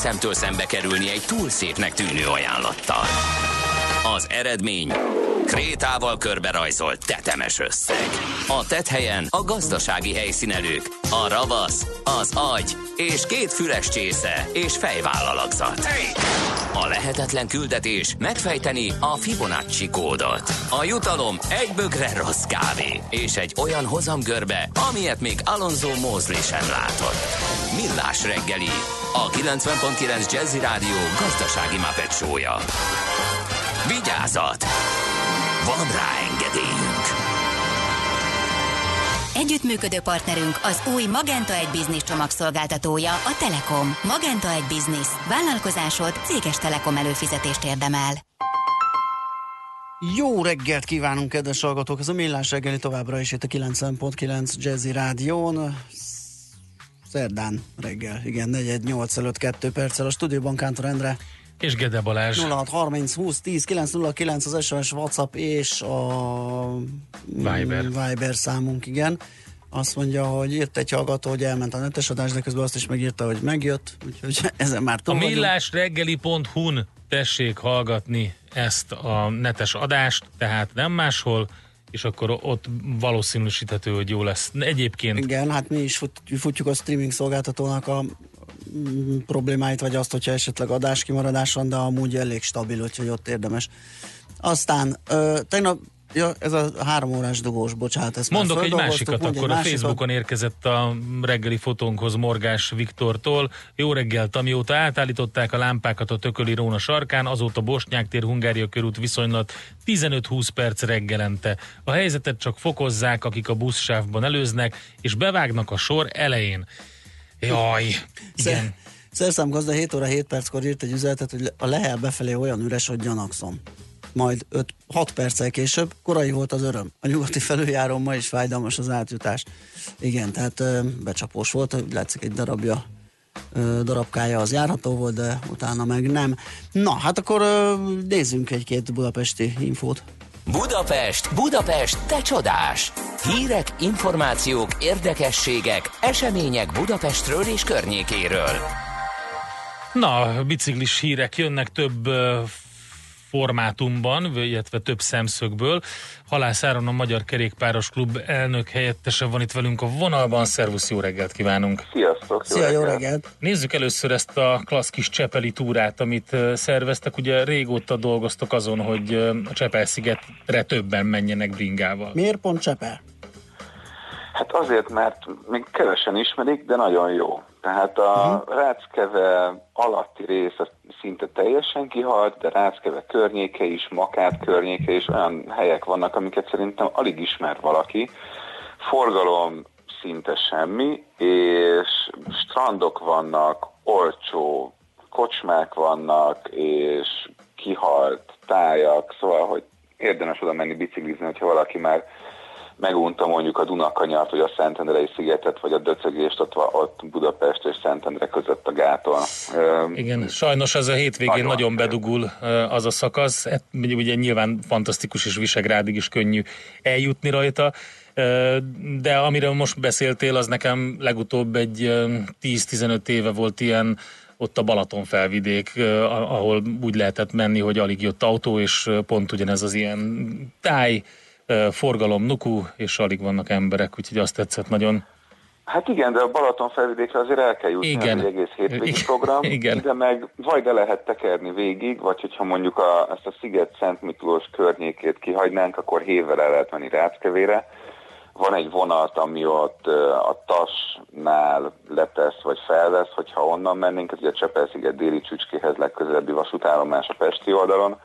Speaker 4: Szemtől szembe kerülni egy túl szépnek tűnő ajánlattal. Az eredmény krétával körberajzolt tetemes összeg. A tethelyen a gazdasági helyszínelők, a ravasz, az agy és két füles csésze és fejvállalakzat. A lehetetlen küldetés megfejteni a Fibonacci kódot. A jutalom egy bögre rossz kávé és egy olyan hozamgörbe, amilyet még Alonso Mosley sem látott. Millás reggeli, a 90.9 Jazzy Rádió gazdasági mapetsója. Vigyázat! Van rá engedélyünk!
Speaker 13: Együttműködő partnerünk az új Magenta egy Business csomagszolgáltatója, a Telekom. Magenta egy Business. Vállalkozásod céges Telekom előfizetést érdemel.
Speaker 1: Jó reggelt kívánunk, kedves hallgatók! Ez a Millás reggeli továbbra is itt a 90.9 Jazzy Rádión. Szerdán reggel, igen, 418 előtt 2 perccel a stúdióban Kántor Endre.
Speaker 2: És Gede Balázs.
Speaker 1: 06 30 20 10 909 az SMS, WhatsApp és a
Speaker 2: Viber.
Speaker 1: Viber számunk, igen. Azt mondja, hogy írt egy hallgató, hogy elment a netes adás, de közben azt is megírta, hogy megjött, úgyhogy *laughs* ezen már
Speaker 2: A
Speaker 1: túl vagyunk.
Speaker 2: millásreggeli.hu-n tessék hallgatni ezt a netes adást, tehát nem máshol, és akkor ott valószínűsíthető, hogy jó lesz. Egyébként
Speaker 1: Igen, hát mi is fut, futjuk a streaming szolgáltatónak a mm, problémáit, vagy azt, hogyha esetleg adás kimaradás van, de amúgy elég stabil, úgyhogy ott érdemes. Aztán ö, tegnap, ja, ez a három órás dugós, bocsánat, ezt
Speaker 2: Mondok egy másikat,
Speaker 1: mondj egy
Speaker 2: akkor a
Speaker 1: másikat.
Speaker 2: Facebookon érkezett a reggeli fotónkhoz Morgás Viktortól. Jó reggelt, amióta átállították a lámpákat a Tököli Róna sarkán, azóta Bosnyák tér Hungária körút viszonylat 15-20 perc reggelente. A helyzetet csak fokozzák, akik a buszsávban előznek, és bevágnak a sor elején. Jaj, igen.
Speaker 1: Szerszámgazda 7 óra 7 perckor írt egy üzenetet, hogy a Lehel befelé olyan üres, hogy gyanakszom. Majd 5, 6 perccel később, korai volt az öröm. A nyugati felüljáron ma is fájdalmas az átjutás. Igen, tehát becsapós volt, hogy látszik egy darabja darabkája az járható volt, de utána meg nem. Na, hát akkor nézzünk egy-két budapesti infót.
Speaker 4: Budapest, Budapest, te csodás! Hírek, információk, érdekességek, események Budapestről és környékéről.
Speaker 2: Na, biciklis hírek jönnek több formátumban, illetve több szemszögből. Halász Áron a Magyar Kerékpáros Klub elnök helyettese van itt velünk a vonalban. Szervusz, jó reggelt kívánunk!
Speaker 14: Sziasztok!
Speaker 1: Szia, jó reggelt!
Speaker 2: Nézzük először ezt a klassz kis Csepeli túrát, amit szerveztek. Ugye régóta dolgoztok azon, hogy a Csepel-szigetre többen menjenek bringával.
Speaker 1: Miért pont Csepel?
Speaker 14: Hát azért, mert még kevesen ismerik, de nagyon jó. Tehát a uh-huh. Ráckeve alatti rész az szinte teljesen kihalt, de Ráckeve környéke is, Makát környéke is olyan helyek vannak, amiket szerintem alig ismer valaki. Forgalom szinte semmi, és strandok vannak, olcsó kocsmák vannak, és kihalt tájak, szóval, hogy érdemes oda menni biciklizni, hogyha valaki már megunta mondjuk a Dunakanyart, vagy a Szentendrei szigetet, vagy a Döcögést ott, ott Budapest és Szentendre között a gáton.
Speaker 2: Igen, sajnos ez a hétvégén nagyon, nagyon bedugul az a szakasz. Hát, ugye, nyilván fantasztikus és Visegrádig is könnyű eljutni rajta. De amiről most beszéltél, az nekem legutóbb egy ö, 10-15 éve volt ilyen ott a Balaton felvidék, ahol úgy lehetett menni, hogy alig jött autó, és pont ugyanez az ilyen táj, forgalom, nuku, és alig vannak emberek, úgyhogy azt tetszett nagyon.
Speaker 14: Hát igen, de a Balaton felvidékre azért el kell jutni,
Speaker 2: Igen.
Speaker 14: ez egy egész hétvégi program.
Speaker 2: Igen.
Speaker 14: Ide meg vagy le lehet tekerni végig, vagy hogyha mondjuk a, ezt a Sziget Szent Miklós környékét kihagynánk, akkor hévvel el lehet menni Ráckevére. Van egy vonat, ami ott a Tasnál letesz vagy felvesz, hogyha onnan mennénk, ez ugye a Csepel-sziget déli csücskéhez legközelebbi vasútállomás a Pesti oldalon.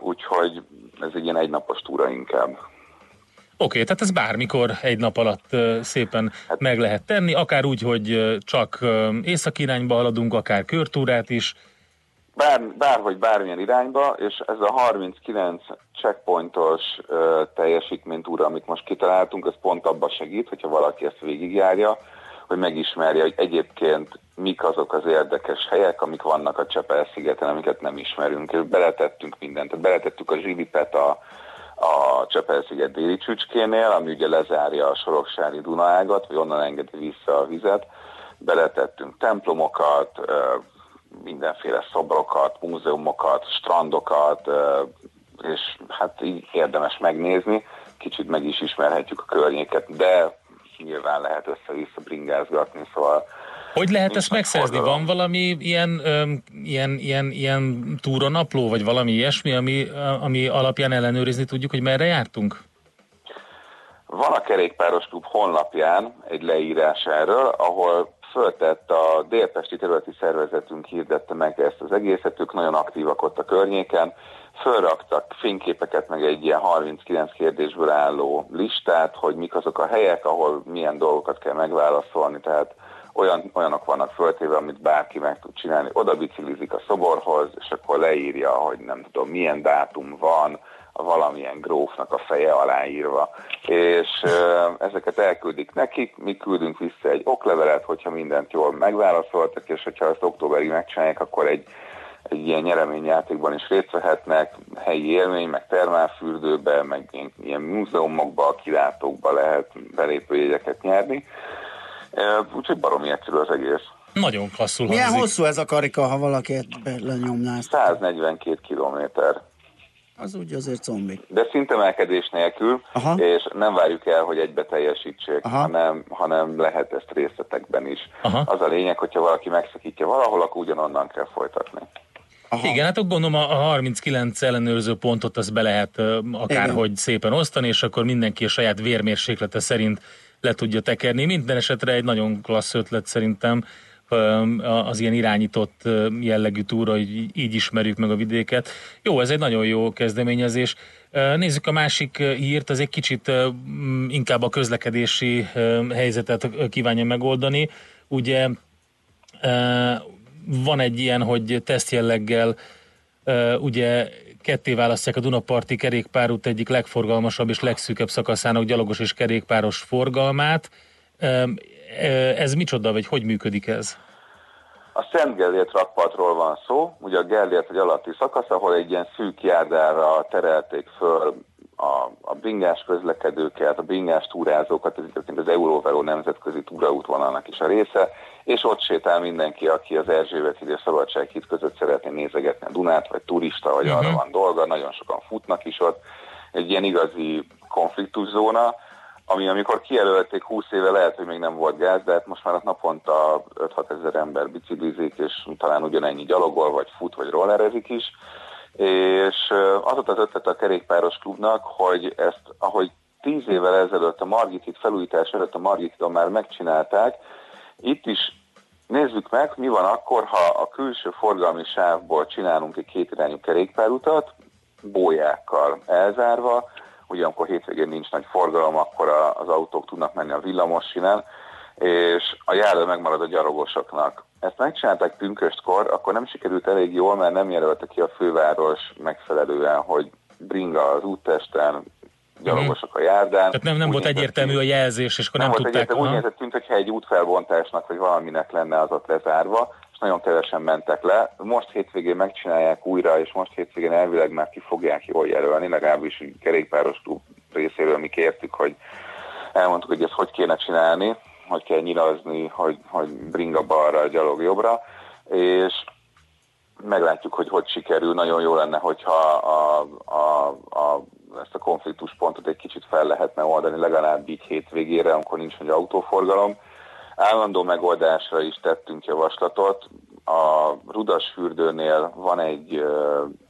Speaker 14: Úgyhogy ez egy ilyen egynapos túra inkább.
Speaker 2: Oké, okay, tehát ez bármikor egy nap alatt szépen
Speaker 14: Hát-
Speaker 2: meg lehet tenni, akár úgy, hogy csak ö, északi irányba haladunk, akár körtúrát is.
Speaker 14: Bár, bárhogy bármilyen irányba, és ez a 39 checkpointos ö, teljesítménytúra, amit most kitaláltunk, ez pont abba segít, hogyha valaki ezt végigjárja, hogy megismerje, hogy egyébként mik azok az érdekes helyek, amik vannak a Csepel-szigeten, amiket nem ismerünk, és beletettünk mindent. Beletettük a zsilipet a, a Csepel-sziget déli csücskénél, ami ugye lezárja a Soroksári Dunaágat, vagy onnan engedi vissza a vizet. Beletettünk templomokat, mindenféle szobrokat, múzeumokat, strandokat, és hát így érdemes megnézni, kicsit meg is ismerhetjük a környéket, de nyilván lehet össze-vissza bringázgatni, szóval
Speaker 2: Hogy lehet ezt megszerzni?
Speaker 14: forgalom.
Speaker 2: Van valami ilyen, öm, ilyen, ilyen, ilyen túranapló, vagy valami ilyesmi, ami, ami alapján ellenőrizni tudjuk, hogy merre jártunk?
Speaker 14: Van a Kerékpáros Klub honlapján egy leírás erről, ahol föltett a délpesti területi szervezetünk hirdette meg ezt az egészet, ők nagyon aktívak ott a környéken, fölraktak fényképeket, meg egy ilyen 39 kérdésből álló listát, hogy mik azok a helyek, ahol milyen dolgokat kell megválaszolni, tehát olyan, olyanok vannak föltéve, amit bárki meg tud csinálni. Oda biciklizik a szoborhoz, és akkor leírja, hogy nem tudom, milyen dátum van, a valamilyen grófnak a feje aláírva. És ezeket elküldik nekik, mi küldünk vissza egy oklevelet, hogyha mindent jól megválaszoltak, és hogyha ezt októberig megcsinálják, akkor egy, egy ilyen nyereményjátékban is részt vehetnek, helyi élmény, meg termálfürdőbe, meg ilyen, ilyen múzeumokba, kilátókba lehet belépőjegyeket nyerni. Úgyhogy baromi egyszerű az egész.
Speaker 2: Nagyon klasszul
Speaker 1: Milyen
Speaker 2: hangzik.
Speaker 1: hosszú ez a karika, ha valaki lenyomná ezt?
Speaker 14: 142 kilométer.
Speaker 1: Az úgy azért zombi.
Speaker 14: De szintemelkedés nélkül,
Speaker 1: Aha.
Speaker 14: és nem várjuk el, hogy egybe teljesítsék,
Speaker 1: Aha.
Speaker 14: hanem, hanem lehet ezt részletekben is.
Speaker 2: Aha.
Speaker 14: Az a lényeg, hogyha valaki megszakítja valahol, akkor ugyanonnan kell folytatni.
Speaker 2: Aha. Igen, hát akkor gondolom a a 39 ellenőrző pontot az be lehet akárhogy szépen osztani, és akkor mindenki a saját vérmérséklete szerint le tudja tekerni. Minden esetre egy nagyon klassz ötlet szerintem az ilyen irányított jellegű túra, hogy így- ismerjük meg a vidéket. Jó, ez egy nagyon jó kezdeményezés. Nézzük a másik hírt, az egy kicsit inkább a közlekedési helyzetet kívánja megoldani. Ugye van egy ilyen, hogy tesztjelleggel ugye ketté választják a Dunaparti kerékpárút egyik legforgalmasabb és legszűkebb szakaszának gyalogos és kerékpáros forgalmát. Ez micsoda, vagy hogy működik ez?
Speaker 14: A Szent Gellért rakpartról van szó, ugye a Gellért egy alatti szakasz, ahol egy ilyen szűk járdára terelték föl a, a bringás közlekedőket, a bringás túrázókat, ez egyébként az Euróveló nemzetközi túraútvonalnak is a része, és ott sétál mindenki, aki az Erzsébet híd és Szabadsághíd között szeretné nézegetni a Dunát, vagy turista, vagy arra van dolga, nagyon sokan futnak is ott. Egy ilyen igazi konfliktuszóna, ami amikor kijelölték 20 éve lehet, hogy még nem volt gáz, de hát most már naponta 5-6 ezer ember biciklizik, és talán ugyanennyi gyalogol, vagy fut, vagy rollerezik is. És az volt az ötlet a kerékpáros klubnak, hogy ezt, ahogy 10 évvel ezelőtt a Margit híd felújítás előtt a Margit hídon már megcsinálták, itt is nézzük meg, mi van akkor, ha a külső forgalmi sávból csinálunk egy kétirányú kerékpárutat, bójákkal elzárva, ugye amikor hétvégén nincs nagy forgalom, akkor az autók tudnak menni a villamosinen, és a járda megmarad a gyalogosoknak. Ezt megcsinálták pünköstkor, akkor nem sikerült elég jól, mert nem jelölte ki a főváros megfelelően, hogy bringa az úttesten, gyalogosok a járdán.
Speaker 2: Tehát nem, nem
Speaker 14: Úgy
Speaker 2: volt egyértelmű a jelzés, és akkor nem,
Speaker 14: volt
Speaker 2: tudták.
Speaker 14: egyértelmű, úgy nézett, mintha egy útfelbontásnak vagy valaminek lenne az ott lezárva, és nagyon kevesen mentek le. Most hétvégén megcsinálják újra, és most hétvégén elvileg már ki fogják jól jelölni, legalábbis így kerékpáros klub részéről mi kértük, hogy elmondtuk, hogy ezt hogy kéne csinálni, hogy kell nyilazni, hogy, hogy bringa balra, gyalog jobbra, és meglátjuk, hogy hogy sikerül. Nagyon jó lenne, hogyha a, a, a, ezt a konfliktuspontot egy kicsit fel lehetne oldani, legalább így hétvégére, amikor nincs nagy autóforgalom. Állandó megoldásra is tettünk javaslatot. A Rudasfürdőnél van egy,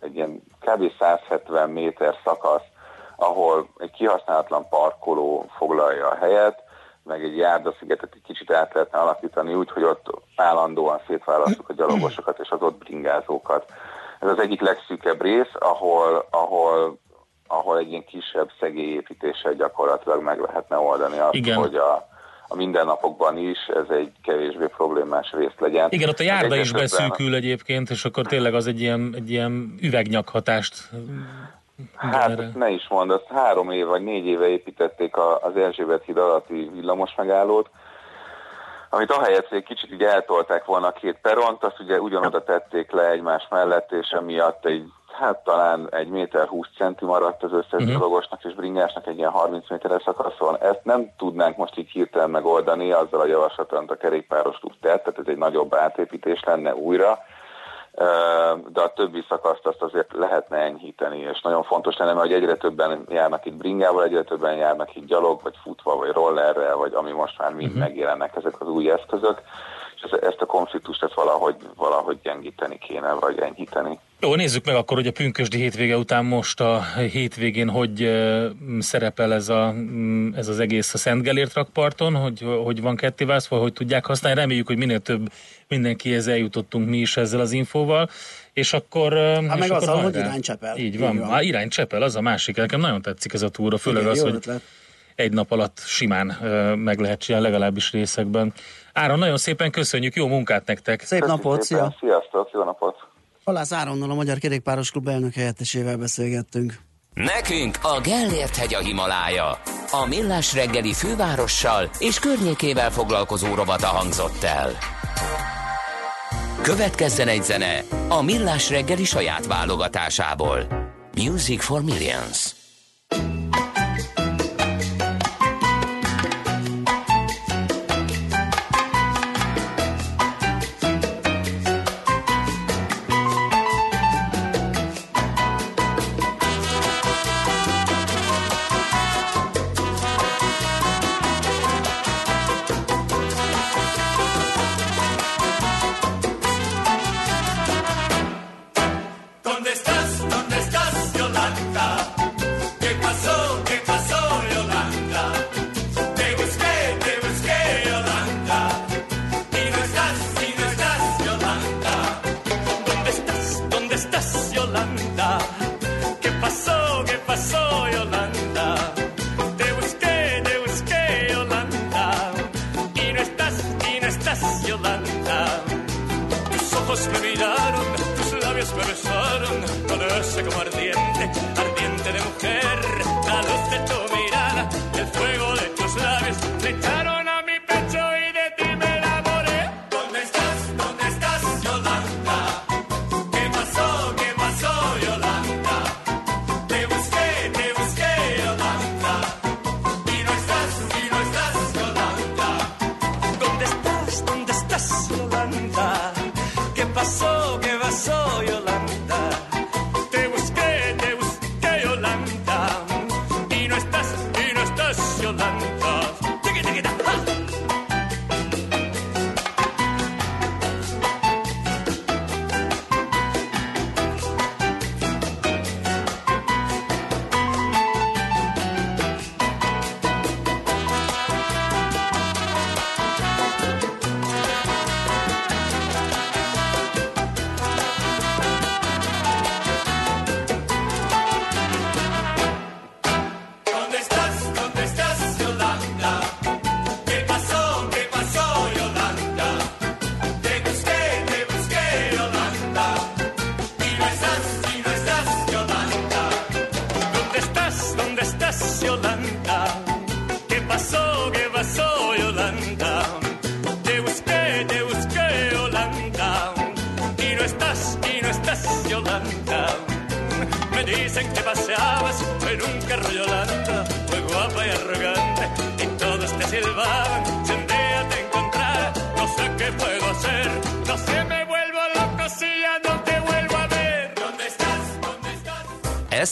Speaker 14: egy ilyen kb. 170 méter szakasz, ahol egy kihasználatlan parkoló foglalja a helyet, meg egy járdaszigetet egy kicsit át lehetne alakítani úgy, hogy ott állandóan szétválasztjuk a gyalogosokat és az ott bringázókat. Ez az egyik legszűkebb rész, ahol, ahol, ahol egy ilyen kisebb szegélyépítéssel gyakorlatilag meg lehetne oldani azt,
Speaker 2: Igen.
Speaker 14: hogy a, a mindennapokban is ez egy kevésbé problémás rész legyen.
Speaker 2: Igen, ott a járda is beszűkül egyébként, és akkor tényleg az egy ilyen, egy ilyen üvegnyakhatást
Speaker 14: Hát
Speaker 2: generál.
Speaker 14: ezt ne is mondd, azt három év vagy négy éve építették az Erzsébet híd alatti villamos megállót, amit ahelyett, hogy egy kicsit így eltolták volna a két peront, azt ugye ugyanoda tették le egymás mellett, és emiatt egy, hát talán egy méter 20 centi maradt az összes
Speaker 2: Mhm.
Speaker 14: uh-huh. dologosnak és bringásnak egy ilyen 30 méteres szakaszon. Ezt nem tudnánk most így hirtelen megoldani azzal a javaslaton, a kerékpáros klub tett, tehát ez egy nagyobb átépítés lenne újra, de a többi szakaszt azt azért lehetne enyhíteni, és nagyon fontos lenne, mert hogy egyre többen járnak itt bringával, egyre többen járnak itt gyalog, vagy futva, vagy rollerrel, vagy ami most már mind uh-huh. megjelennek ezek az új eszközök, és ez- ezt a konfliktust ezt valahogy, valahogy gyengíteni kéne, vagy enyhíteni.
Speaker 2: Jó, nézzük meg akkor, hogy a pünkösdi hétvége után most a hétvégén hogy szerepel ez, a, mm, ez az egész a Szent Gellért rakparton, hogy, hogy van kettéválasztva, hogy tudják használni. Reméljük, hogy minél több mindenkihez eljutottunk mi is ezzel az infóval. És akkor...
Speaker 1: Hát meg az, hogy iránycsepel.
Speaker 2: Így van, Így van. Á, iránycsepel, az a másik. Nekem nagyon tetszik ez a túra, főleg Igen, az, hogy ötlet. egy nap alatt simán meg lehet csinálni, legalábbis részekben. Áron, nagyon szépen köszönjük, jó munkát nektek!
Speaker 1: Szép napot, szia!
Speaker 14: Sziasztok!
Speaker 1: Halász Áronnal, a Magyar Kerékpáros Klub elnök helyettesével beszélgettünk.
Speaker 15: Nekünk a Gellért hegy a Himalája. A Millás reggeli fővárossal és környékével foglalkozó rovata hangzott el. Következzen egy zene a Millás reggeli saját válogatásából. Music for Millions.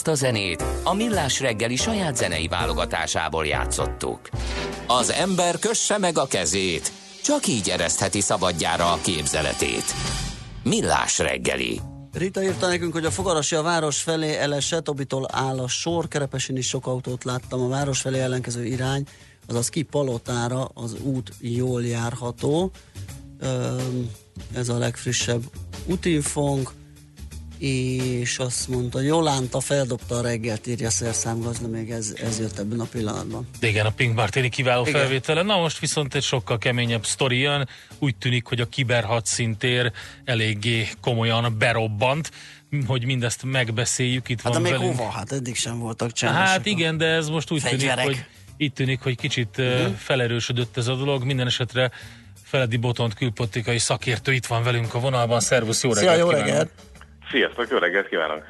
Speaker 4: A
Speaker 15: zenét a Millás reggeli saját zenei válogatásából játszottuk. Az ember kösse meg a kezét, csak így eresztheti szabadjára a képzeletét. Millás reggeli.
Speaker 1: Rita írta nekünk, hogy a fogarasi a város felé elesett, Tobitól áll a sor, Kerepesin is sok autót láttam, a város felé ellenkező irány, azaz ki Palotára az út jól járható. Ez a legfrissebb útinfónk, és azt mondta, Jolánta feldobta a reggelt, írja szerszámgazda, még ez, ez jött ebben a pillanatban.
Speaker 2: De igen, a Pink Martini kiváló
Speaker 1: Igen.
Speaker 2: felvétele. Na most viszont egy sokkal keményebb sztori jön. Úgy tűnik, hogy a kiberhadszintér eléggé komolyan berobbant, hogy mindezt megbeszéljük. Itt
Speaker 1: Hát de
Speaker 2: van
Speaker 1: még
Speaker 2: velünk.
Speaker 1: hova? Hát eddig sem voltak csendesek.
Speaker 2: Hát igen, de ez most úgy tűnik,
Speaker 1: Fegyverek.
Speaker 2: hogy itt tűnik, hogy kicsit uh
Speaker 1: Mhm.
Speaker 2: felerősödött ez a dolog. Minden esetre Feledi Botont külpolitikai szakértő itt van velünk a vonalban. Szervusz, jó
Speaker 1: Szia,
Speaker 2: reggelt
Speaker 1: jó
Speaker 2: kívánok!
Speaker 16: Sziasztok, jó reggelt kívánok!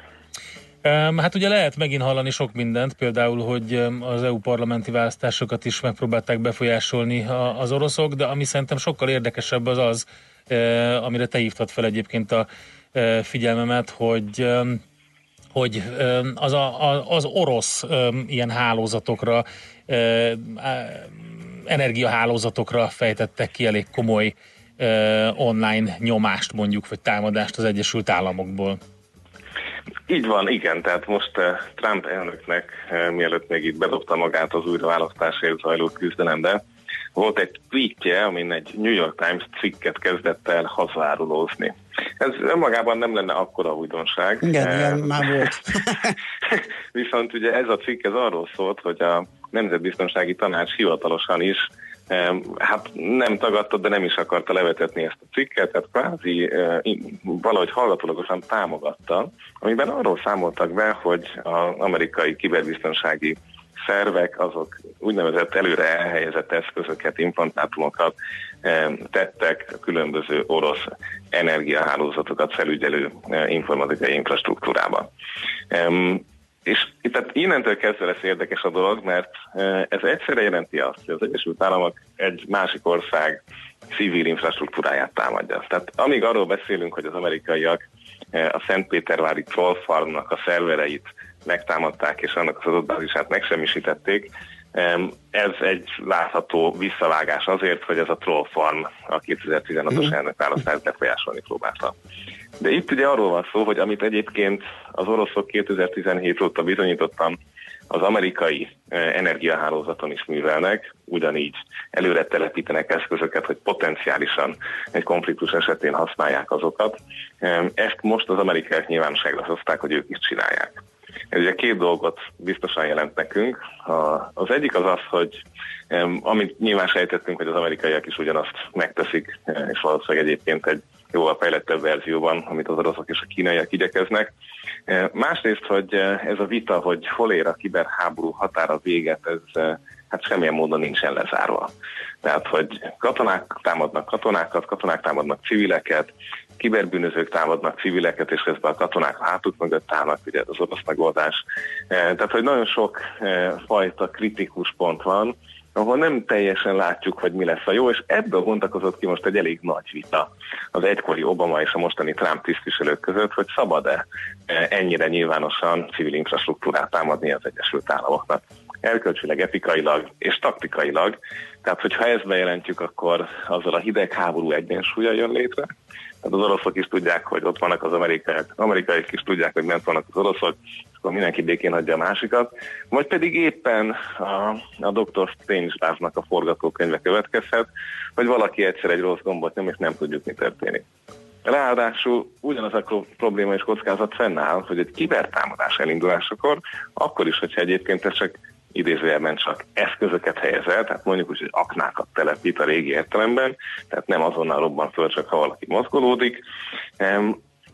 Speaker 2: Hát ugye lehet megint hallani sok mindent, például, hogy az EU parlamenti választásokat is megpróbálták befolyásolni az oroszok, de ami szerintem sokkal érdekesebb az az, uh, amire te hívtad fel egyébként a uh, figyelmemet, hogy hogy az, a, az orosz ilyen hálózatokra, á- energiahálózatokra fejtettek ki elég komoly online nyomást mondjuk, vagy támadást az Egyesült Államokból.
Speaker 16: Így van, igen, tehát most Trump elnöknek, mielőtt még itt bedobta magát az újraválasztásért zajló küzdelembe, volt egy tweetje, amin egy New York Times cikket kezdett el hazárulózni. Ez önmagában nem lenne akkora újdonság.
Speaker 1: Igen, igen, már volt. *laughs*
Speaker 16: Viszont ugye ez a cikk ez arról szólt, hogy a Nemzetbiztonsági Tanács hivatalosan is hát nem tagadta, de nem is akarta levetetni ezt a cikket, tehát kvázi valahogy hallgatólagosan támogatta, amiben arról számoltak be, hogy az amerikai kiberbiztonsági szervek azok úgynevezett előre elhelyezett eszközöket, implantátumokat tettek különböző orosz energiahálózatokat felügyelő informatikai infrastruktúrába. És itt tehát innentől kezdve lesz érdekes a dolog, mert eh, ez egyszerre jelenti azt, hogy az Egyesült Államok egy másik ország civil infrastruktúráját támadja. Tehát amíg arról beszélünk, hogy az amerikaiak eh, a Szentpétervári Troll Farmnak a szervereit megtámadták, és annak az adatbázisát megsemmisítették, em, ez egy látható visszavágás azért, hogy ez a Troll Farm a 2016-os elnökválasztást befolyásolni próbálta. De itt ugye arról van szó, hogy amit egyébként az oroszok 2017 óta bizonyítottan az amerikai eh, energiahálózaton is művelnek, ugyanígy előre telepítenek eszközöket, hogy potenciálisan egy konfliktus esetén használják azokat. Ezt most az amerikaiak nyilvánosságra hozták, hogy ők is csinálják. Ez ugye két dolgot biztosan jelent nekünk. Az egyik az az, hogy amit nyilván sejtettünk, hogy az amerikaiak is ugyanazt megteszik, eh, és valószínűleg egyébként egy jóval fejlettebb verzióban, amit az oroszok és a kínaiak igyekeznek. Eh, Másrészt, hogy eh, ez a vita, hogy hol ér a kiberháború határa véget, ez eh, hát semmilyen módon nincsen lezárva. Tehát, hogy katonák támadnak katonákat, katonák támadnak civileket, kiberbűnözők támadnak civileket, és közben a katonák a hátuk mögött állnak, ugye az orosz megoldás. Eh, Tehát, hogy nagyon sok fajta kritikus pont van, ahol nem teljesen látjuk, hogy mi lesz a jó, és ebből bontakozott ki most egy elég nagy vita az egykori Obama és a mostani Trump tisztviselők között, hogy szabad-e eh, ennyire nyilvánosan civil infrastruktúrát támadni az Egyesült Államoknak. Elkölcsileg, etikailag és taktikailag. Tehát, hogyha ezt bejelentjük, akkor azzal a hidegháború egyensúlya jön létre. Tehát az oroszok is tudják, hogy ott vannak az amerikaiak, amerikaiak is tudják, hogy bent vannak az oroszok, és akkor mindenki békén hagyja a másikat. Vagy pedig éppen a, a Dr. Strange-nak a forgatókönyve következhet, hogy valaki egyszer egy rossz gombot nyom, és nem tudjuk, mi történik. Ráadásul ugyanaz a pro- probléma és kockázat fennáll, hogy egy kibertámadás elindulásakor, akkor is, hogyha egyébként csak idézőjelben csak eszközöket helyez el, tehát mondjuk úgy, hogy aknákat telepít a régi értelemben, tehát nem azonnal robban föl, csak ha valaki mozgolódik.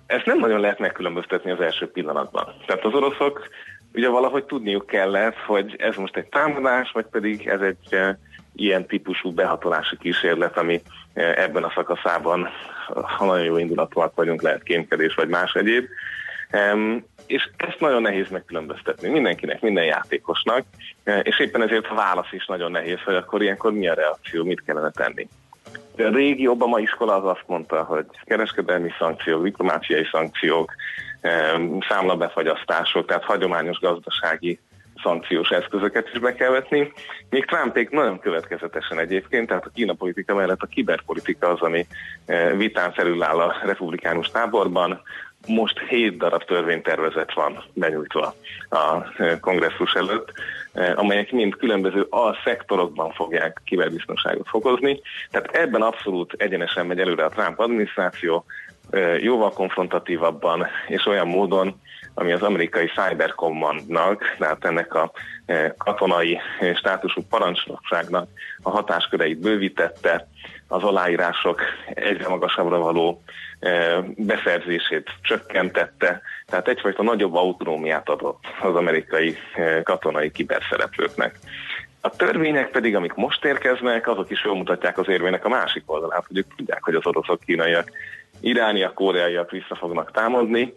Speaker 16: Ezt nem nagyon lehet megkülönböztetni az első pillanatban. Tehát az oroszok ugye valahogy tudniuk kellett, hogy ez most egy támadás, vagy pedig ez egy e, ilyen típusú behatolási kísérlet, ami e, ebben a szakaszában, ha nagyon jó indulatúak vagyunk, lehet kémkedés vagy más egyéb. És ezt nagyon nehéz megkülönböztetni mindenkinek, minden játékosnak, e, és éppen ezért a válasz is nagyon nehéz, hogy akkor ilyenkor mi a reakció, mit kellene tenni. A régi Obama iskola az azt mondta, hogy kereskedelmi szankciók, diplomáciai szankciók, em, számlabefagyasztások, tehát hagyományos gazdasági szankciós eszközöket is be kell vetni. Még Trumpék nagyon következetesen egyébként, tehát a Kína politika mellett a kiberpolitika az, ami eh, vitán felül áll a republikánus táborban. Most hét darab törvénytervezet van benyújtva a eh, kongresszus előtt, eh, amelyek mind különböző alszektorokban fogják kiberbiztonságot fokozni. Tehát ebben abszolút egyenesen megy előre a Trump adminisztráció, eh, jóval konfrontatívabban és olyan módon, ami az amerikai Cyber Commandnak, tehát ennek a katonai státusú parancsnokságnak a hatásköreit bővítette, az aláírások egyre magasabbra való beszerzését csökkentette, tehát egyfajta nagyobb autonómiát adott az amerikai eh, katonai kiberszereplőknek. A törvények pedig, amik most érkeznek, azok is jól az érvének a másik oldalát, hogy ők tudják, hogy az oroszok, kínaiak, irániak, koreaiak vissza fognak támadni.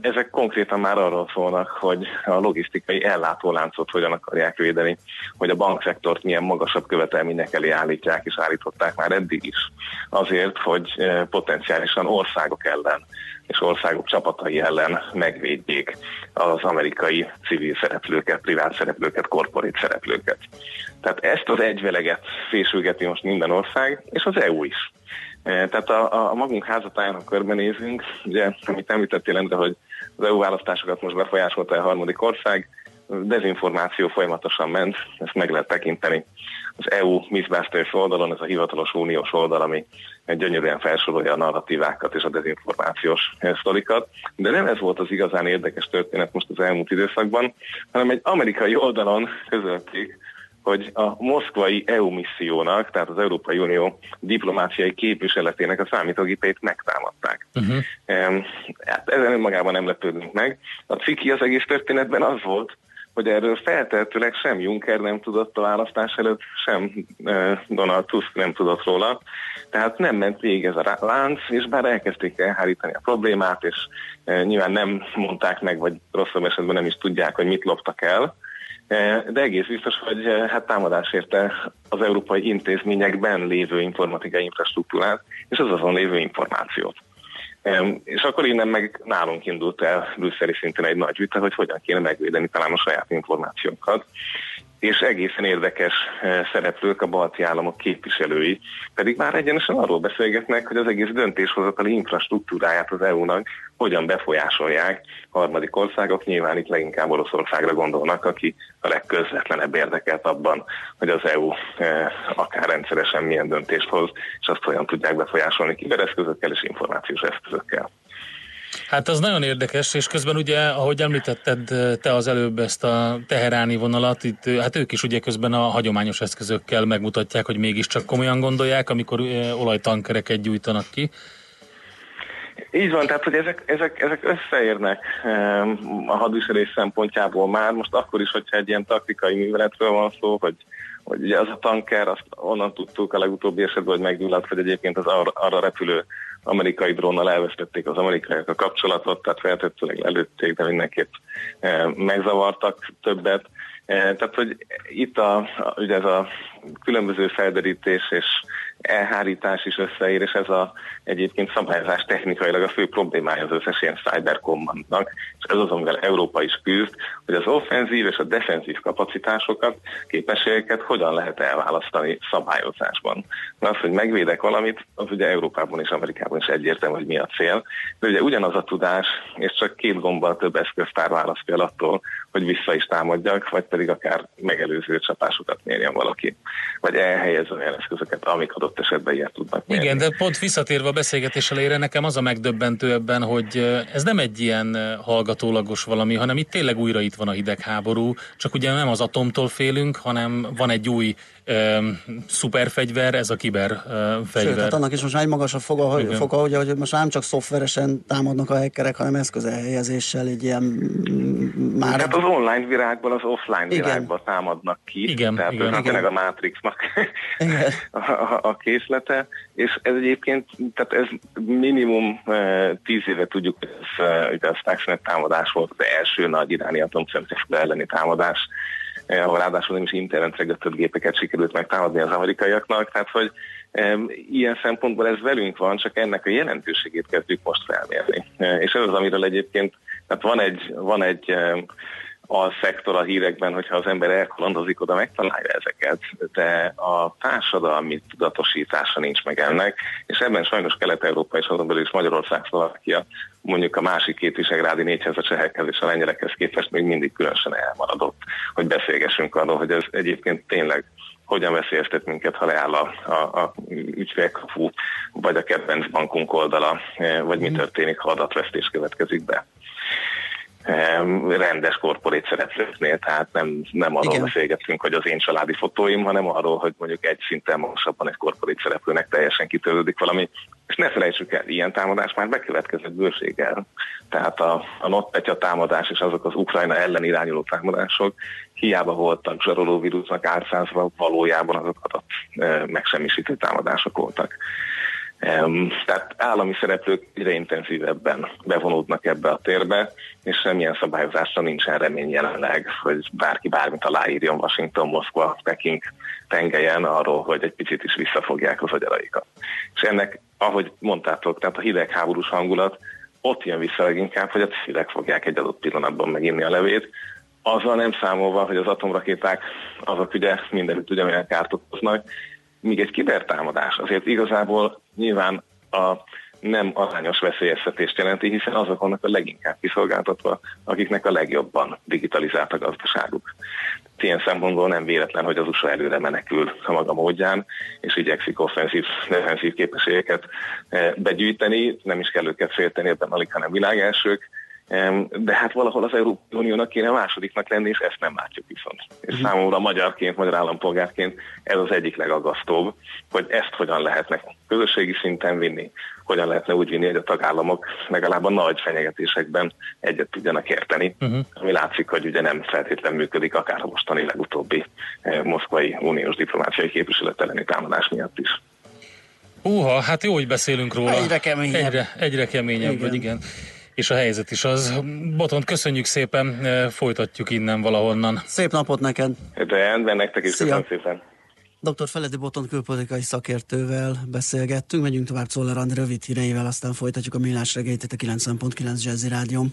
Speaker 16: Ezek konkrétan már arról szólnak, hogy a logisztikai ellátóláncot hogyan akarják védeni, hogy a bankszektort milyen magasabb követelmények elé állítják, és állították már eddig is. Azért, hogy eh, potenciálisan országok ellen és országok csapatai ellen megvédjék az amerikai civil szereplőket, privát szereplőket, korporét szereplőket. Tehát ezt az egyveleget fésülgeti most minden ország, és az EU is. E, Tehát a, a magunk házatáján, ha körbenézünk, ugye, amit említettél, Endre, hogy az EU választásokat most befolyásolta a harmadik ország, dezinformáció folyamatosan ment, ezt meg lehet tekinteni. Az EU Mythbusters oldalon, ez a hivatalos uniós oldal, ami gyönyörűen felsorolja a narratívákat és a dezinformációs sztorikat. De nem ez volt az igazán érdekes történet most az elmúlt időszakban, hanem egy amerikai oldalon közölték, hogy a moszkvai EU missziónak, tehát az Európai Unió diplomáciai képviseletének a számítógépét megtámadták.
Speaker 2: Uh-huh.
Speaker 16: Em, Hát ezen önmagában nem lepődünk meg. A ciki az egész történetben az volt, hogy erről feltehetőleg sem Juncker nem tudott a választás előtt, sem eh, Donald Tusk nem tudott róla. Tehát nem ment végig ez a lánc, és bár elkezdték elhárítani a problémát, és eh, nyilván nem mondták meg, vagy rosszabb esetben nem is tudják, hogy mit loptak el, De egész biztos, hogy eh, hát támadás érte az európai intézményekben lévő informatikai infrastruktúrát, és az azon lévő információt. Em, És akkor innen meg nálunk indult el brüsszeli szinten egy nagy vita, hogy hogyan kéne megvédeni talán a saját információkat. És egészen érdekes eh, szereplők, a balti államok képviselői, pedig már egyenesen arról beszélgetnek, hogy az egész döntéshozatali infrastruktúráját az EU-nak hogyan befolyásolják harmadik országok, nyilván itt leginkább Oroszországra gondolnak, aki a legközvetlenebb érdekelt abban, hogy az EU eh, akár rendszeresen milyen döntést hoz, és azt hogyan tudják befolyásolni kibereszközökkel és információs eszközökkel.
Speaker 2: Hát az nagyon érdekes, és közben ugye, ahogy említetted te az előbb ezt a teheráni vonalat, itt, hát ők is ugye közben a hagyományos eszközökkel megmutatják, hogy mégiscsak komolyan gondolják, amikor olajtankereket gyújtanak ki.
Speaker 16: Így van, tehát hogy ezek, ezek, ezek összeérnek a hadviselés szempontjából már, most akkor is, hogyha egy ilyen taktikai műveletről van szó, hogy, hogy ugye az a tanker, azt onnan tudtuk a legutóbbi esetben, hogy meggyulladt, hogy egyébként az arra, arra repülő amerikai drónnal elvesztették az amerikaiak a kapcsolatot, tehát feltetőleg lelőtték, de mindenképp eh, megzavartak többet. Eh, Tehát, hogy itt a, ugye ez a különböző felderítés és elhárítás és ez a egyébként szabályozás technikailag a fő problémája az összes ilyen cyber commandnak, és ez az, amivel Európa is küzd, hogy az offenzív és a defenzív kapacitásokat, képességeket hogyan lehet elválasztani szabályozásban. Mert az, hogy megvédek valamit, az ugye Európában és Amerikában is egyértelmű, hogy mi a cél, de ugye ugyanaz a tudás, és csak két gombbal több eszköztár választja el attól, hogy vissza is támadjak, vagy pedig akár megelőző csapásokat mérjen valaki, vagy elhelyezze olyan eszközöket, amik adott esetben ilyet tudnak mérni.
Speaker 2: Igen, de pont visszatérve a beszélgetés elére, nekem az a megdöbbentő ebben, hogy ez nem egy ilyen hallgatólagos valami, hanem itt tényleg újra itt van a hidegháború, csak ugye nem az atomtól félünk, hanem van egy új ö, szuperfegyver, ez a kiberfegyver.
Speaker 1: Sőt, hát annak is most már egy magasabb foga,
Speaker 2: Igen.
Speaker 1: foga hogy, hogy most már nem csak szoftveresen támadnak a hackerek, hanem eszközelhelyezéssel, egy ilyen mm, már...
Speaker 16: Hát az online világból az offline
Speaker 1: Igen.
Speaker 16: világba támadnak ki,
Speaker 2: Igen,
Speaker 16: tehát
Speaker 2: igen.
Speaker 16: ez tényleg a Matrixnak *laughs* a, a, a készlete, és ez egyébként, tehát ez minimum eh, tíz éve tudjuk, hogy ez, eh, ugye a Stuxnet támadás volt az első nagy iráni atomcentrifuga elleni támadás, eh, ahol ráadásul nem is internetre gépeket sikerült megtámadni az amerikaiaknak, tehát hogy ilyen szempontból ez velünk van, csak ennek a jelentőségét kezdjük most felmérni. És ez az, amiről egyébként, tehát van egy, van egy a szektor a hírekben, hogyha az ember elkalandozik oda, megtalálja ezeket, de a társadalmi tudatosítása nincs meg ennek, és ebben sajnos Kelet-Európa és azon belül is Magyarország, Szlovákia mondjuk a másik két visegrádi négyhez, a csehekhez és a lengyelekhez képest még mindig különösen elmaradott, hogy beszélgessünk arról, hogy ez egyébként tényleg hogyan veszélyeztet minket, ha leáll a, a, a ügyfélkapu, vagy a kedvenc bankunk oldala, eh, vagy mi történik, ha adatvesztés következik be em, rendes korporét szereplőknél, tehát nem, nem arról
Speaker 1: Igen.
Speaker 16: beszélgetünk, hogy az én családi fotóim, hanem arról, hogy mondjuk egy szinten magasabban egy korporét szereplőnek teljesen kitörődik valami. És ne felejtsük el, ilyen támadás már bekövetkezett bőséggel. Tehát a, a NotPetya támadás és azok az Ukrajna ellen irányuló támadások hiába voltak zsaroló vírusnak árszázva, valójában azok adat e, megsemmisítő támadások voltak. Tehát állami szereplők egyre intenzívebben bevonódnak ebbe a térbe, és semmilyen szabályozásra nincsen remény jelenleg, hogy bárki bármit aláírjon Washington, Moszkva, Peking tengelyen arról, hogy egy picit is visszafogják az agyaraikat. És ennek, ahogy mondtátok, tehát a hidegháborús hangulat ott jön vissza leginkább, hogy a civilek fogják egy adott pillanatban meginni a levét, azzal nem számolva, hogy az atomrakéták azok ugye mindenütt ugyanilyen kárt okoznak, míg egy kibertámadás azért igazából nyilván a nem arányos veszélyeztetést jelenti, hiszen azok vannak a leginkább kiszolgáltatva, akiknek a legjobban digitalizált a gazdaságuk. Ilyen szempontból nem véletlen, hogy az USA előre menekül a maga módján, és igyekszik offenzív, defenzív képességeket eh, begyűjteni, nem is kell őket félteni, ebben alig, hanem világelsők, de hát valahol az Európai Uniónak kéne másodiknak lenni, és ezt nem látjuk viszont. És számomra magyarként, magyar állampolgárként ez az egyik legagasztóbb, hogy ezt hogyan lehetne közösségi szinten vinni, hogyan lehetne úgy vinni, hogy a tagállamok legalább a nagy fenyegetésekben egyet tudjanak érteni, uh-huh. ami látszik, hogy ugye nem feltétlenül működik, akár a mostani legutóbbi eh, moszkvai uniós diplomáciai képviselet elleni támadás miatt is.
Speaker 2: Húha, hát jó, hogy beszélünk róla.
Speaker 1: Egyre keményebb.
Speaker 2: Egyre, egyre keményebb,
Speaker 1: Igen.
Speaker 2: vagy igen. És a helyzet is az. Botont, köszönjük szépen, eh, folytatjuk innen valahonnan.
Speaker 1: Szép napot neked!
Speaker 16: De rendben, nektek is
Speaker 1: Szia.
Speaker 16: köszönöm szépen.
Speaker 1: Dr. Feledi Boton külpolitikai szakértővel beszélgettünk, megyünk tovább Czoller rövid híreivel, aztán folytatjuk a millás reggelyt itt a 90.9 Jazzy Rádion.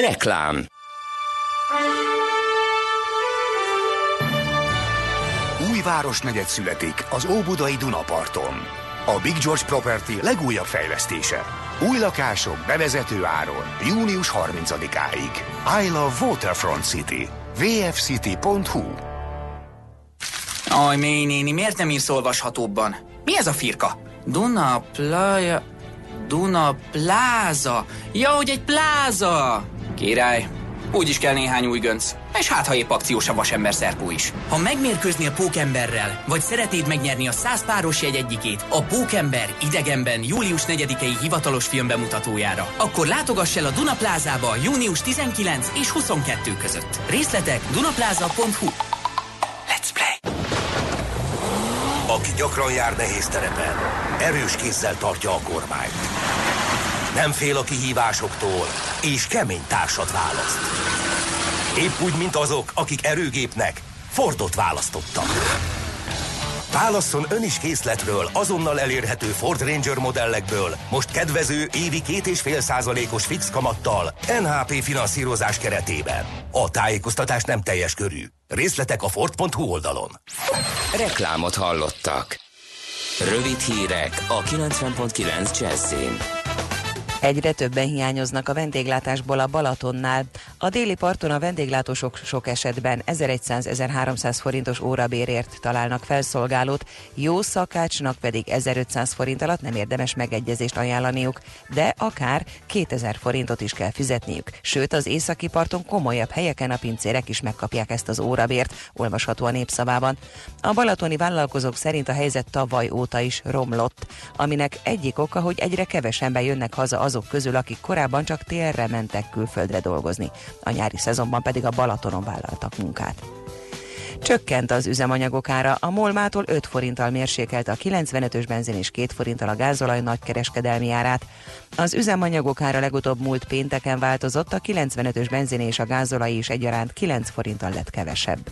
Speaker 4: Reklám
Speaker 17: Új városnegyed születik az Óbudai Dunaparton. A Big George Property legújabb fejlesztése. Új lakások bevezető áron június 30-áig. I love Waterfront City. vfcity.hu
Speaker 18: Aj, mély néni, miért nem írsz olvashatóbban? Mi ez a firka? Duna Playa... Duna Pláza. Ja, hogy egy pláza! Király, úgy is kell néhány új gönc. És hát, ha épp akciós a vasember szerpó is.
Speaker 19: Ha megmérkőzni a pókemberrel, vagy szeretnéd megnyerni a 100 páros jegy egyikét a Pókember idegenben július 4-i hivatalos filmbemutatójára, akkor látogass el a Duna Plázába június 19 és 22 között. Részletek dunapláza.hu
Speaker 17: Let's play! Aki gyakran jár nehéz terepen, erős kézzel tartja a kormányt. Nem fél a kihívásoktól, és kemény társat választ. Épp úgy, mint azok, akik erőgépnek Fordot választottak. Válasszon ön is készletről azonnal elérhető Ford Ranger modellekből, most kedvező évi 2,5 százalékos fix kamattal NHP finanszírozás keretében. A tájékoztatás nem teljes körű. Részletek a Ford.hu oldalon.
Speaker 4: Reklámot hallottak. Rövid hírek a 90.9 Jazzin.
Speaker 11: Egyre többen hiányoznak a vendéglátásból a Balatonnál. A déli parton a vendéglátósok sok esetben 1100-1300 forintos órabérért találnak felszolgálót, jó szakácsnak pedig 1500 forint alatt nem érdemes megegyezést ajánlaniuk, de akár 2000 forintot is kell fizetniük. Sőt, az északi parton komolyabb helyeken a pincérek is megkapják ezt az órabért, olvasható a népszavában. A balatoni vállalkozók szerint a helyzet tavaly óta is romlott, aminek egyik oka, hogy egyre kevesebben jönnek haza azok közül, akik korábban csak télre mentek külföldre dolgozni. A nyári szezonban pedig a Balatonon vállaltak munkát. Csökkent az üzemanyagok ára, a Molmától 5 forinttal mérsékelte a 95-ös benzin és 2 forinttal a gázolaj nagykereskedelmi árát. Az üzemanyagok ára legutóbb múlt pénteken változott, a 95-ös benzin és a gázolaj is egyaránt 9 forinttal lett kevesebb.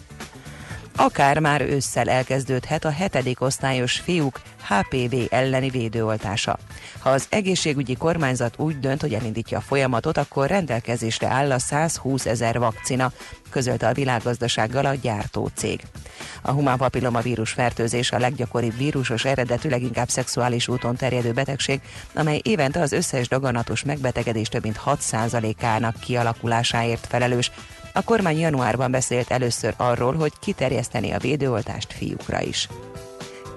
Speaker 11: Akár már ősszel elkezdődhet a hetedik osztályos fiúk HPV elleni védőoltása. Ha az egészségügyi kormányzat úgy dönt, hogy elindítja a folyamatot, akkor rendelkezésre áll a 120 ezer vakcina, közölte a világgazdasággal a gyártócég. A humán papillomavírus fertőzés a leggyakoribb vírusos eredetű, leginkább szexuális úton terjedő betegség, amely évente az összes daganatos megbetegedés több mint 6%-ának kialakulásáért felelős, a kormány januárban beszélt először arról, hogy kiterjeszteni a védőoltást fiúkra is.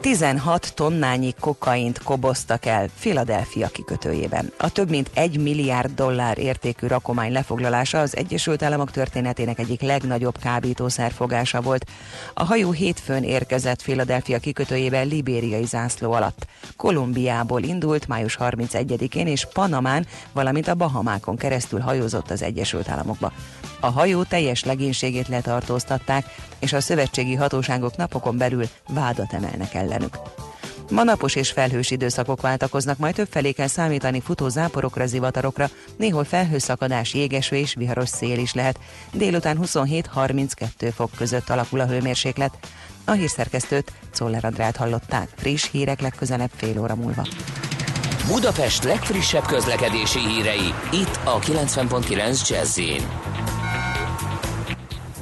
Speaker 11: 16 tonnányi kokaint koboztak el Philadelphia kikötőjében. A több mint egy milliárd dollár értékű rakomány lefoglalása az Egyesült Államok történetének egyik legnagyobb kábítószerfogása volt. A hajó hétfőn érkezett Philadelphia kikötőjében libériai zászló alatt. Kolumbiából indult május 31-én és Panamán, valamint a Bahamákon keresztül hajózott az Egyesült Államokba. A hajó teljes legénységét letartóztatták, és a szövetségi hatóságok napokon belül vádat emelnek ellenük. Ma napos és felhős időszakok váltakoznak, majd több felé kell számítani futó záporokra, zivatarokra, néhol felhőszakadás, jégeső és viharos szél is lehet. Délután 27-32 fok között alakul a hőmérséklet. A hírszerkesztőt Czoller Andrát hallották. Friss hírek legközelebb fél óra múlva.
Speaker 4: Budapest legfrissebb közlekedési hírei, itt a 90.9 jazz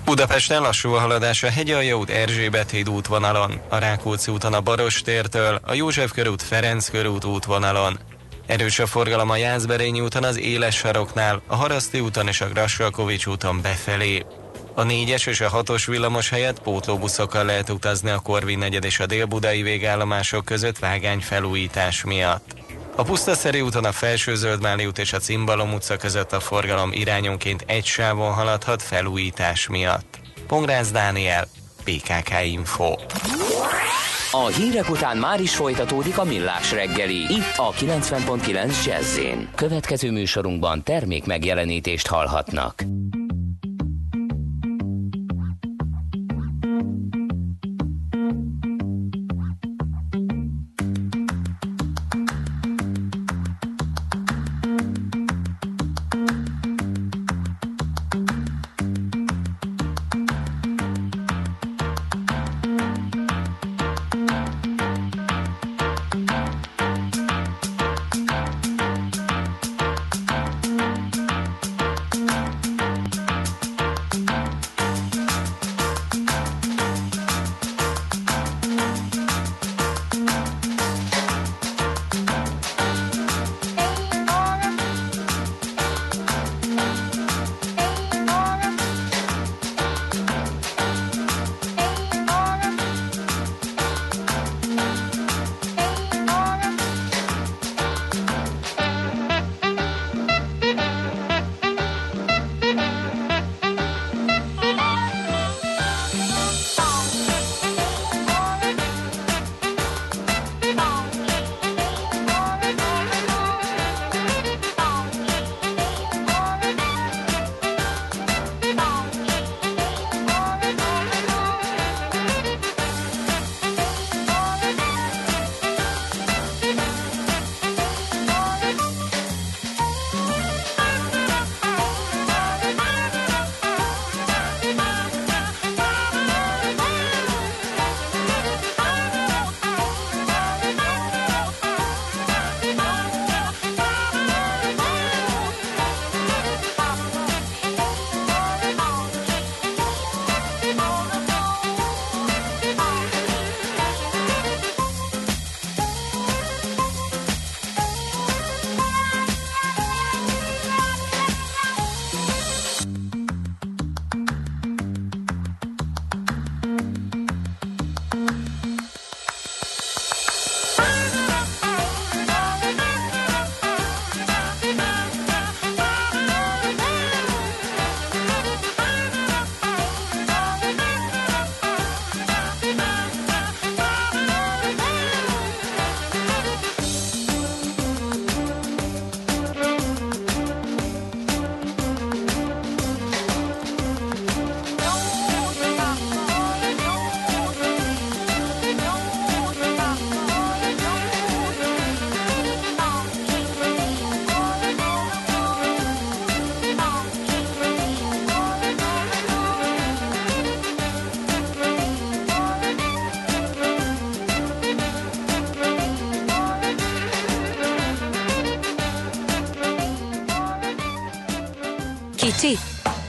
Speaker 20: Budapesten lassú a haladás a Hegyalja út Erzsébet híd útvonalon, a Rákóczi úton a Barostértől, a József körút Ferenc körút útvonalon. Erős a forgalom a Jászberényi úton az Éles saroknál, a Haraszti úton és a Grassalkovics úton befelé. A 4-es és a 6-os villamos helyett pótlóbuszokkal lehet utazni a Korvin negyed és a Dél-Budai végállomások között vágány felújítás miatt. A Pusztaszeri úton a Felső Zöldmáli út és a Cimbalom utca között a forgalom irányonként egy sávon haladhat felújítás miatt. Pongrász Dániel, PKK Info.
Speaker 4: A hírek után már is folytatódik a millás reggeli, itt a 90.9 jazz Következő műsorunkban termék megjelenítést hallhatnak.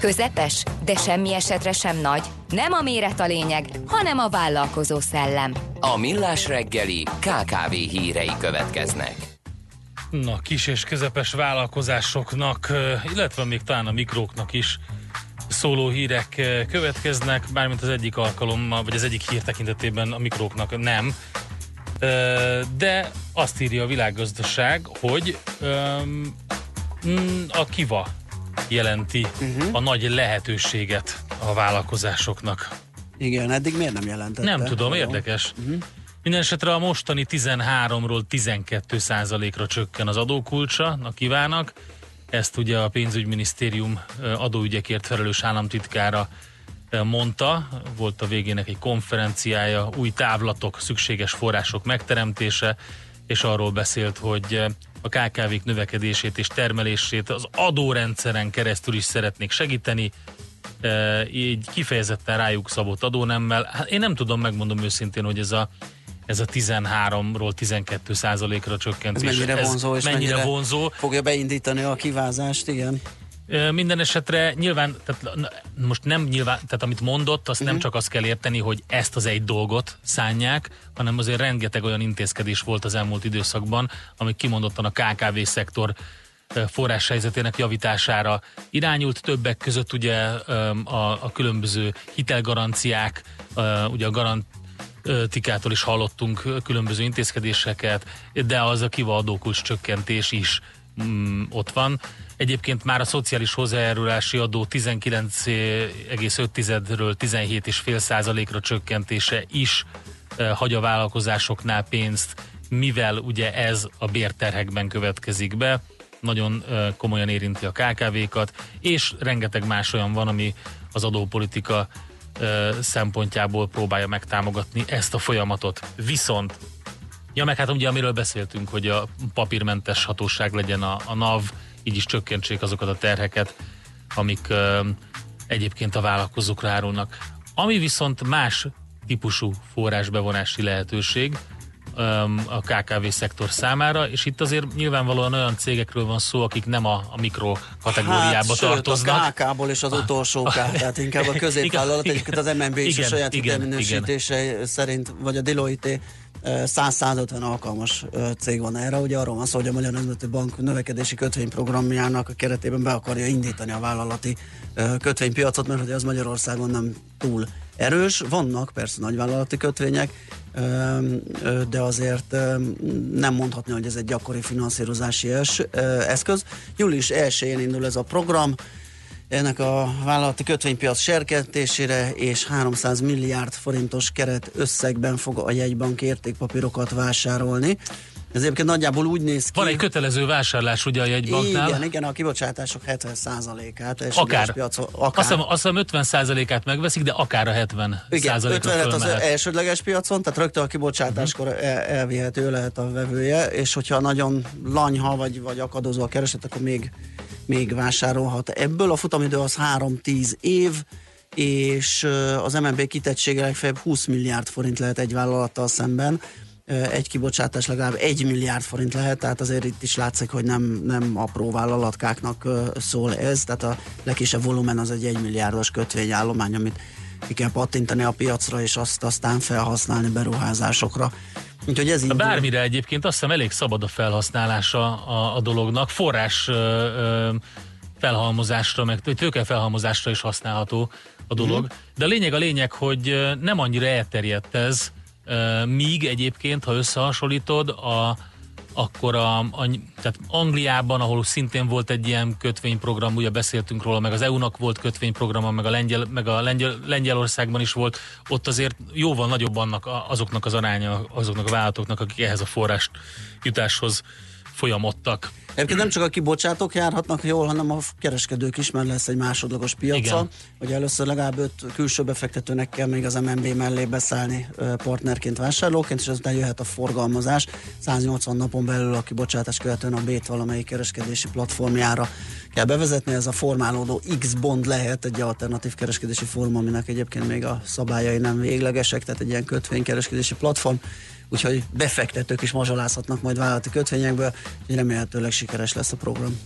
Speaker 21: Közepes, de semmi esetre sem nagy. Nem a méret a lényeg, hanem a vállalkozó szellem.
Speaker 4: A millás reggeli KKV hírei következnek.
Speaker 2: Na, kis és közepes vállalkozásoknak, illetve még talán a mikróknak is szóló hírek következnek, bármint az egyik alkalommal, vagy az egyik hír tekintetében a mikróknak nem. De azt írja a világgazdaság, hogy a Kiva jelenti uh-huh. a nagy lehetőséget a vállalkozásoknak.
Speaker 1: Igen, eddig miért nem jelentette?
Speaker 2: Nem tudom, érdekes. Uh-huh. Mindenesetre a mostani 13-ról 12 ra csökken az adókulcsa a kivának. Ezt ugye a pénzügyminisztérium adóügyekért felelős államtitkára mondta, volt a végének egy konferenciája, új távlatok, szükséges források megteremtése, és arról beszélt, hogy a KKV-k növekedését és termelését az adórendszeren keresztül is szeretnék segíteni, e, így kifejezetten rájuk szabott adónemmel. Hát én nem tudom, megmondom őszintén, hogy ez a ez a 13-ról 12 százalékra csökkentés.
Speaker 1: Ez mennyire vonzó, és
Speaker 2: mennyire, mennyire vonzó.
Speaker 1: fogja beindítani a kivázást, igen.
Speaker 2: Minden esetre nyilván, tehát most nem nyilván, tehát amit mondott, azt uh-huh. nem
Speaker 1: Mhm.
Speaker 2: csak azt kell érteni, hogy ezt az egy dolgot szánják, hanem azért rengeteg olyan intézkedés volt az elmúlt időszakban, amik kimondottan a KKV szektor forráshelyzetének javítására irányult. Többek között ugye a, a különböző hitelgaranciák, ugye a garant tikától is hallottunk különböző intézkedéseket, de az a kiva adókulcs csökkentés is mm, ott van. Egyébként már a szociális hozzájárulási adó 19,5-ről 17,5 százalékra csökkentése is e, hagy a vállalkozásoknál pénzt, mivel ugye ez a bérterhekben következik be, nagyon e, komolyan érinti a KKV-kat, és rengeteg más olyan van, ami az adópolitika e, szempontjából próbálja megtámogatni ezt a folyamatot. Viszont Ja, meg hát ugye amiről beszéltünk, hogy a papírmentes hatóság legyen a, a NAV, így is csökkentsék azokat a terheket, amik egyébként a vállalkozókra árulnak. Ami viszont más típusú forrásbevonási lehetőség a KKV szektor számára, és itt azért nyilvánvalóan olyan cégekről van szó, akik nem a, a mikro kategóriába
Speaker 1: hát,
Speaker 2: tartoznak.
Speaker 1: Sőt, a KK-ból és az utolsó K, tehát inkább a *laughs* középvállalat,
Speaker 2: Igen,
Speaker 1: egyébként az MNB is a
Speaker 2: igen,
Speaker 1: saját
Speaker 2: igen,
Speaker 1: hitelminősítése szerint, vagy a Deloitte 100-150 alkalmas cég van erre. Ugye arról van szó, hogy a Magyar Nemzeti Bank növekedési kötvényprogramjának a keretében be akarja indítani a vállalati kötvénypiacot, mert hogy az Magyarországon nem túl erős. Vannak persze nagyvállalati kötvények, de azért nem mondhatni, hogy ez egy gyakori finanszírozási eszköz. Július 1-én indul ez a program, ennek a vállalati kötvénypiac serkentésére és 300 milliárd forintos keret összegben fog a jegybank értékpapírokat vásárolni. Ez egyébként nagyjából úgy néz ki...
Speaker 2: Van egy kötelező vásárlás ugye a jegybanknál.
Speaker 1: Igen, igen, a kibocsátások 70%-át.
Speaker 2: Akár.
Speaker 1: Piacon,
Speaker 2: akár. Azt hiszem, azt hiszem 50%-át megveszik, de akár a 70
Speaker 1: igen, 50 az elsődleges piacon, tehát rögtön a kibocsátáskor el, elvihető lehet a vevője, és hogyha nagyon lanyha vagy, vagy akadozó a kereset, akkor még, még vásárolhat. Ebből a futamidő az 3-10 év, és az MNB kitettsége legfeljebb 20 milliárd forint lehet egy vállalattal szemben, egy kibocsátás legalább 1 milliárd forint lehet, tehát azért itt is látszik, hogy nem, nem apró vállalatkáknak szól ez, tehát a legkisebb volumen az egy 1 milliárdos kötvényállomány, amit ki kell pattintani a piacra, és azt aztán felhasználni beruházásokra. Úgyhogy ez így
Speaker 2: Bármire egyébként azt hiszem elég szabad a felhasználása a, a dolognak. Forrás ö, ö, felhalmozásra, meg tőke felhalmozásra is használható a dolog.
Speaker 1: Mhm.
Speaker 2: De a lényeg a lényeg, hogy nem annyira elterjedt ez, míg egyébként, ha összehasonlítod, a, akkor a, a, tehát Angliában, ahol szintén volt egy ilyen kötvényprogram, ugye beszéltünk róla, meg az EU-nak volt kötvényprograma, meg a, Lengyel, meg a Lengyel, Lengyelországban is volt, ott azért jóval nagyobb annak azoknak az aránya, azoknak a vállalatoknak, akik ehhez a forrás jutáshoz folyamodtak.
Speaker 1: Egyébként nem csak a kibocsátók járhatnak jól, hanem a kereskedők is, mert lesz egy másodlagos piaca.
Speaker 2: Igen.
Speaker 1: Ugye először legalább öt külső befektetőnek kell még az MNB mellé beszállni partnerként, vásárlóként, és azután jöhet a forgalmazás. 180 napon belül a kibocsátás követően a BÉT valamelyik kereskedési platformjára kell bevezetni. Ez a formálódó X-bond lehet egy alternatív kereskedési forma, aminek egyébként még a szabályai nem véglegesek, tehát egy ilyen kötvénykereskedési platform úgyhogy befektetők is mazsolázhatnak majd vállalati kötvényekből, úgyhogy remélhetőleg sikeres lesz a program.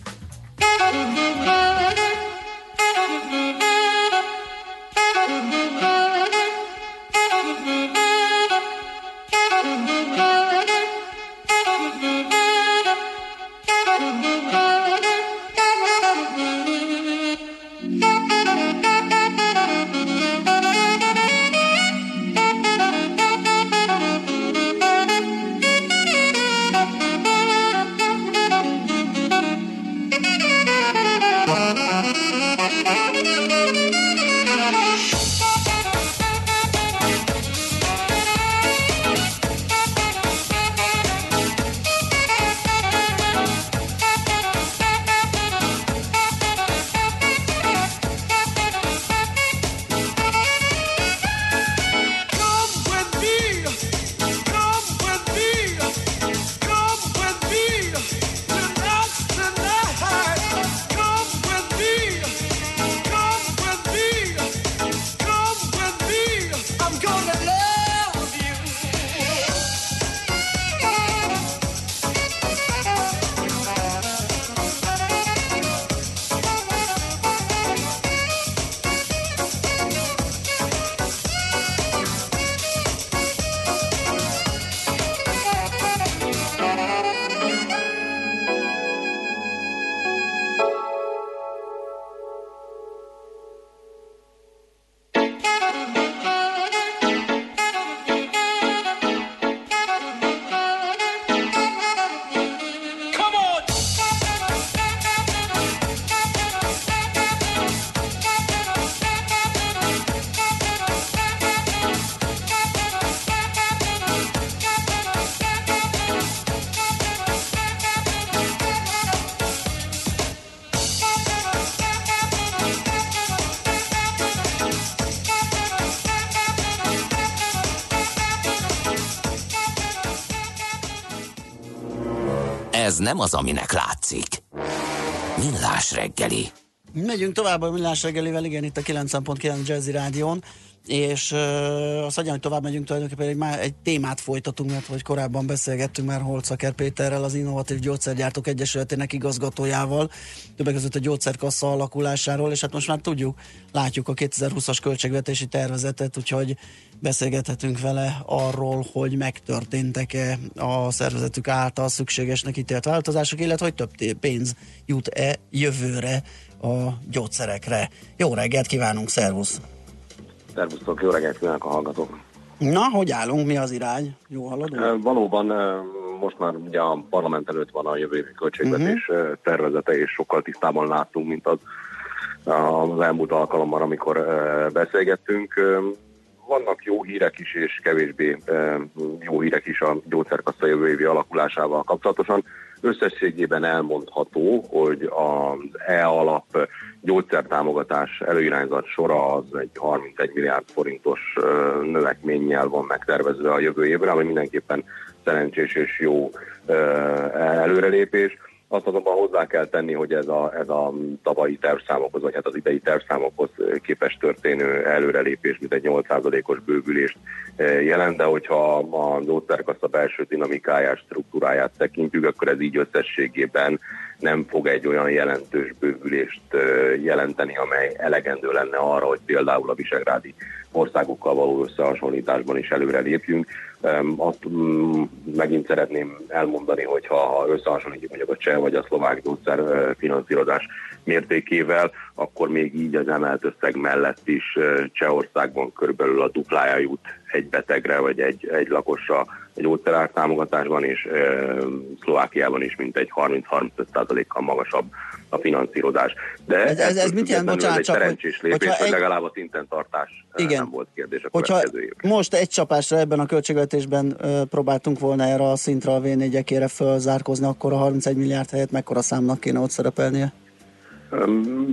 Speaker 4: Ez nem az, aminek látszik. Millás reggeli.
Speaker 1: Megyünk tovább a Millás reggelivel, igen, itt a 9.9 Jazzy Rádión, és uh, azt hogy tovább megyünk tulajdonképpen egy, egy témát folytatunk, mert hogy korábban beszélgettünk már Holcaker Péterrel, az Innovatív Gyógyszergyártók Egyesületének igazgatójával, többek között a gyógyszerkassa alakulásáról, és hát most már tudjuk, látjuk a 2020-as költségvetési tervezetet, úgyhogy beszélgethetünk vele arról, hogy megtörténtek-e a szervezetük által szükségesnek ítélt változások, illetve hogy több pénz jut-e jövőre a gyógyszerekre. Jó reggelt kívánunk, szervusz!
Speaker 22: Szervusztok, jó reggelt kívánok a hallgatók.
Speaker 1: Na, hogy állunk, mi az irány? Jó haladunk?
Speaker 22: Valóban most már ugye a parlament előtt van a jövő évi költségvetés uh-huh. tervezete, és sokkal tisztában láttunk, mint az, az elmúlt alkalommal, amikor beszélgettünk. Vannak jó hírek is, és kevésbé jó hírek is a gyógyszerkassa jövő évi alakulásával kapcsolatosan. Összességében elmondható, hogy az E-alap gyógyszertámogatás előirányzat sora az egy 31 milliárd forintos növekménnyel van megtervezve a jövő évre, ami mindenképpen szerencsés és jó előrelépés. Azt azonban hozzá kell tenni, hogy ez a, ez a tavalyi tervszámokhoz, vagy hát az idei tervszámokhoz képest történő előrelépés, mint egy 8%-os bővülést eh, jelent, de hogyha a gyógyszerkassa belső dinamikáját, struktúráját tekintjük, akkor ez így összességében nem fog egy olyan jelentős bővülést jelenteni, amely elegendő lenne arra, hogy például a visegrádi országokkal való összehasonlításban is előre lépjünk. Azt um, megint szeretném elmondani, hogy ha, ha összehasonlítjuk mondjuk a cseh vagy a szlovák gyógyszer finanszírozás mértékével, akkor még így az emelt összeg mellett is Csehországban körülbelül a duplája jut egy betegre vagy egy, egy lakosra gyógyszerár támogatásban, és Szlovákiában is mintegy 30-35%-kal magasabb a finanszírozás. De
Speaker 1: Ez- ez- ez mit jelent? Bocsánat,
Speaker 22: ez
Speaker 1: csak
Speaker 22: egy
Speaker 1: hogy-
Speaker 22: szerencsés lépés, hogy
Speaker 1: egy-
Speaker 22: legalább a szinten tartás
Speaker 1: Igen.
Speaker 22: nem volt kérdés a
Speaker 1: Hogyha most egy csapásra ebben a költségvetésben ö, próbáltunk volna erre a szintre a v 4 fölzárkozni, akkor a 31 milliárd helyett mekkora számnak kéne ott szerepelnie?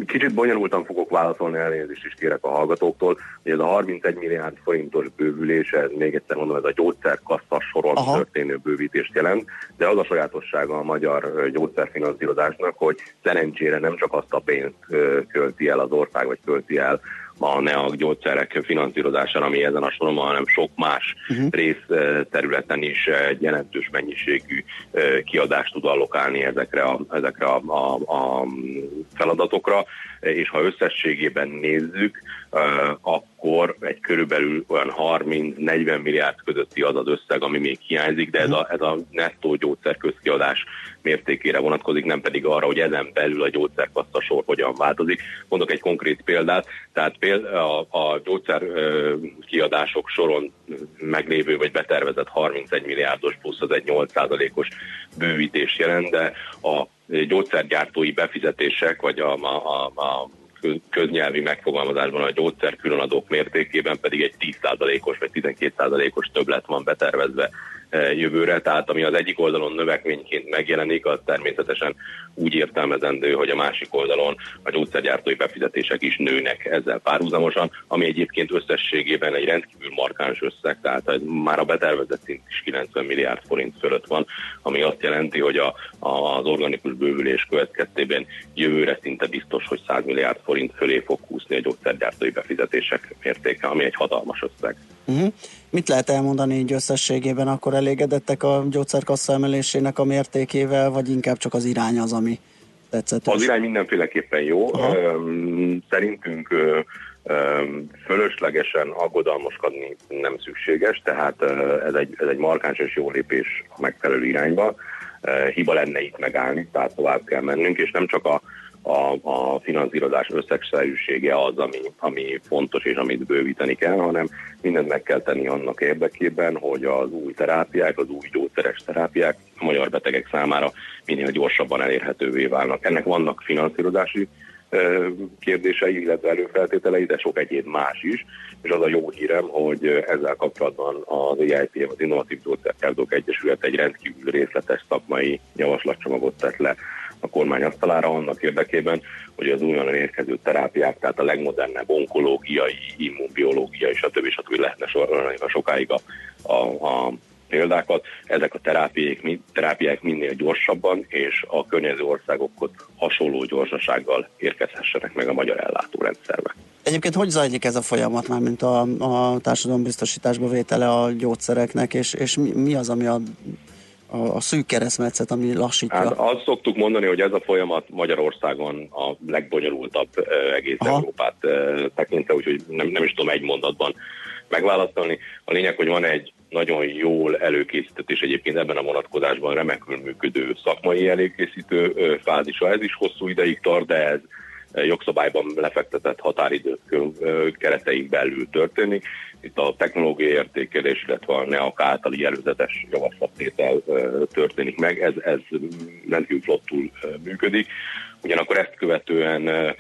Speaker 22: Kicsit bonyolultan fogok válaszolni, elnézést is kérek a hallgatóktól, hogy ez a 31 milliárd forintos bővülés, ez még egyszer mondom, ez a gyógyszerkassa soron
Speaker 1: Aha.
Speaker 22: történő bővítést jelent, de az a sajátossága a magyar gyógyszerfinanszírozásnak, hogy szerencsére nem csak azt a pénzt költi el az ország, vagy költi el a NEAG gyógyszerek finanszírozására, ami ezen a soron hanem sok más
Speaker 1: Mhm.
Speaker 22: rész ö, területen is egy jelentős mennyiségű ö, kiadást tud allokálni ezekre a, ezekre a, a, a feladatokra, és ha összességében nézzük, akkor egy körülbelül olyan 30-40 milliárd közötti az az összeg, ami még hiányzik, de ez a, ez a nettó gyógyszer közkiadás mértékére vonatkozik, nem pedig arra, hogy ezen belül a gyógyszerkassa sor hogyan változik. Mondok egy konkrét példát, tehát például a, a gyógyszer kiadások soron meglévő vagy betervezett 31 milliárdos plusz az egy 8%-os bővítés jelent, de a gyógyszergyártói befizetések, vagy a, a, a, a kö- köznyelvi megfogalmazásban a gyógyszer különadók mértékében pedig egy 10%-os vagy 12%-os többlet van betervezve jövőre, tehát ami az egyik oldalon növekményként megjelenik, az természetesen úgy értelmezendő, hogy a másik oldalon a gyógyszergyártói befizetések is nőnek ezzel párhuzamosan, ami egyébként összességében egy rendkívül markáns összeg, tehát már a betervezett szint is 90 milliárd forint fölött van, ami azt jelenti, hogy a, a, az organikus bővülés következtében jövőre szinte biztos, hogy 100 milliárd forint fölé fog kúszni a gyógyszergyártói befizetések mértéke, ami egy hatalmas összeg.
Speaker 1: Uh-huh. Mit lehet elmondani így összességében? Akkor elégedettek a gyógyszerkassa emelésének a mértékével, vagy inkább csak az irány az, ami tetszett?
Speaker 22: Az irány mindenféleképpen jó. Öm, Szerintünk fölöslegesen aggodalmaskodni nem szükséges, tehát ez egy, ez egy markáns és jó lépés a megfelelő irányba. Hiba lenne itt megállni, tehát tovább kell mennünk, és nem csak a a, a finanszírozás összegszerűsége az, ami, ami fontos és amit bővíteni kell, hanem mindent meg kell tenni annak érdekében, hogy az új terápiák, az új gyógyszeres terápiák a magyar betegek számára minél gyorsabban elérhetővé válnak. Ennek vannak finanszírozási kérdései, illetve előfeltételei, de sok egyéb más is, és az a jó hírem, hogy ezzel kapcsolatban az EIPM, az Innovatív Gyógyszergyártók Egyesület egy rendkívül részletes szakmai javaslatcsomagot tett le a kormány asztalára annak érdekében, hogy az újonnan érkező terápiák, tehát a legmodernebb onkológiai, immunbiológiai, stb. stb. lehetne sorolni a sokáig a, a, a példákat, ezek a terápiák, terápiák minél gyorsabban és a környező országokhoz hasonló gyorsasággal érkezhessenek meg a magyar ellátórendszerbe.
Speaker 1: Egyébként hogy zajlik ez a folyamat már, mint a, a társadalombiztosításba vétele a gyógyszereknek, és, és mi, mi az, ami a, a, a szűk keresztmetszet, ami lassítja?
Speaker 22: Hát azt szoktuk mondani, hogy ez a folyamat Magyarországon a legbonyolultabb egész Aha. Európát tekintve, úgyhogy nem, nem is tudom egy mondatban megválaszolni. A lényeg, hogy van egy nagyon jól előkészített és egyébként ebben a vonatkozásban remekül működő szakmai előkészítő fázisa. Ez is hosszú ideig tart, de ez jogszabályban lefektetett határidők keretein belül történik. Itt a technológiai értékelés, illetve a NEAK általi előzetes javaslattétel történik meg. Ez, ez rendkívül flottul működik. Ugyanakkor ezt követően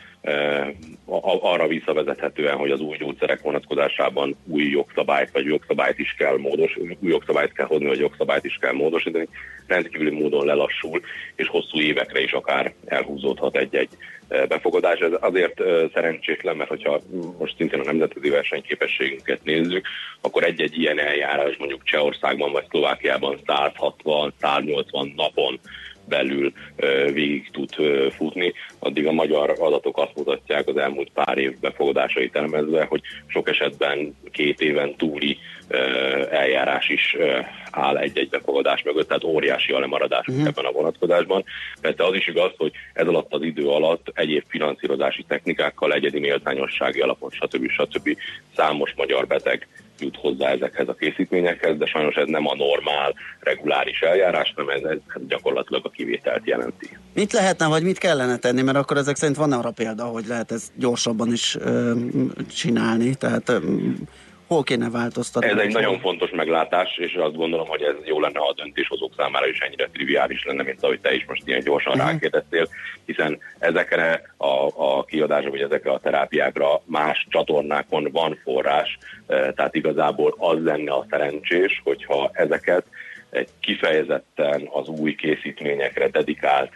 Speaker 22: arra visszavezethetően, hogy az új gyógyszerek vonatkozásában új jogszabályt, vagy jogszabályt is kell módos, új jogszabályt kell hozni, vagy jogszabályt is kell módosítani, rendkívüli módon lelassul, és hosszú évekre is akár elhúzódhat egy-egy befogadás. Ez azért szerencsétlen, mert hogyha most szintén a nemzetközi versenyképességünket nézzük, akkor egy-egy ilyen eljárás mondjuk Csehországban vagy Szlovákiában 160-180 napon belül végig tud futni. Addig a magyar adatok azt mutatják az elmúlt pár év befogadásait elemezve, hogy sok esetben két éven túli eljárás is áll egy-egy befogadás mögött, tehát óriási a lemaradás uh-huh. ebben a vonatkozásban. Persze az is igaz, hogy ez alatt az idő alatt egyéb finanszírozási technikákkal, egyedi méltányossági alapon, stb. stb. számos magyar beteg jut hozzá ezekhez a készítményekhez, de sajnos ez nem a normál, reguláris eljárás, hanem ez, ez gyakorlatilag a kivételt jelenti.
Speaker 1: Mit lehetne, vagy mit kellene tenni, mert akkor ezek szerint van arra példa, hogy lehet ezt gyorsabban is ö, csinálni, tehát ö, hol kéne változtatni?
Speaker 22: Ez egy nagyon fontos meglátás, és azt gondolom, hogy ez jó lenne, ha a döntéshozók számára is ennyire triviális lenne, mint ahogy te is most ilyen gyorsan uh-huh. rákérdeztél, hiszen ezekre a, a kiadásra, vagy ezekre a terápiákra más csatornákon van forrás, eh, tehát igazából az lenne a szerencsés, hogyha ezeket egy kifejezetten az új készítményekre dedikált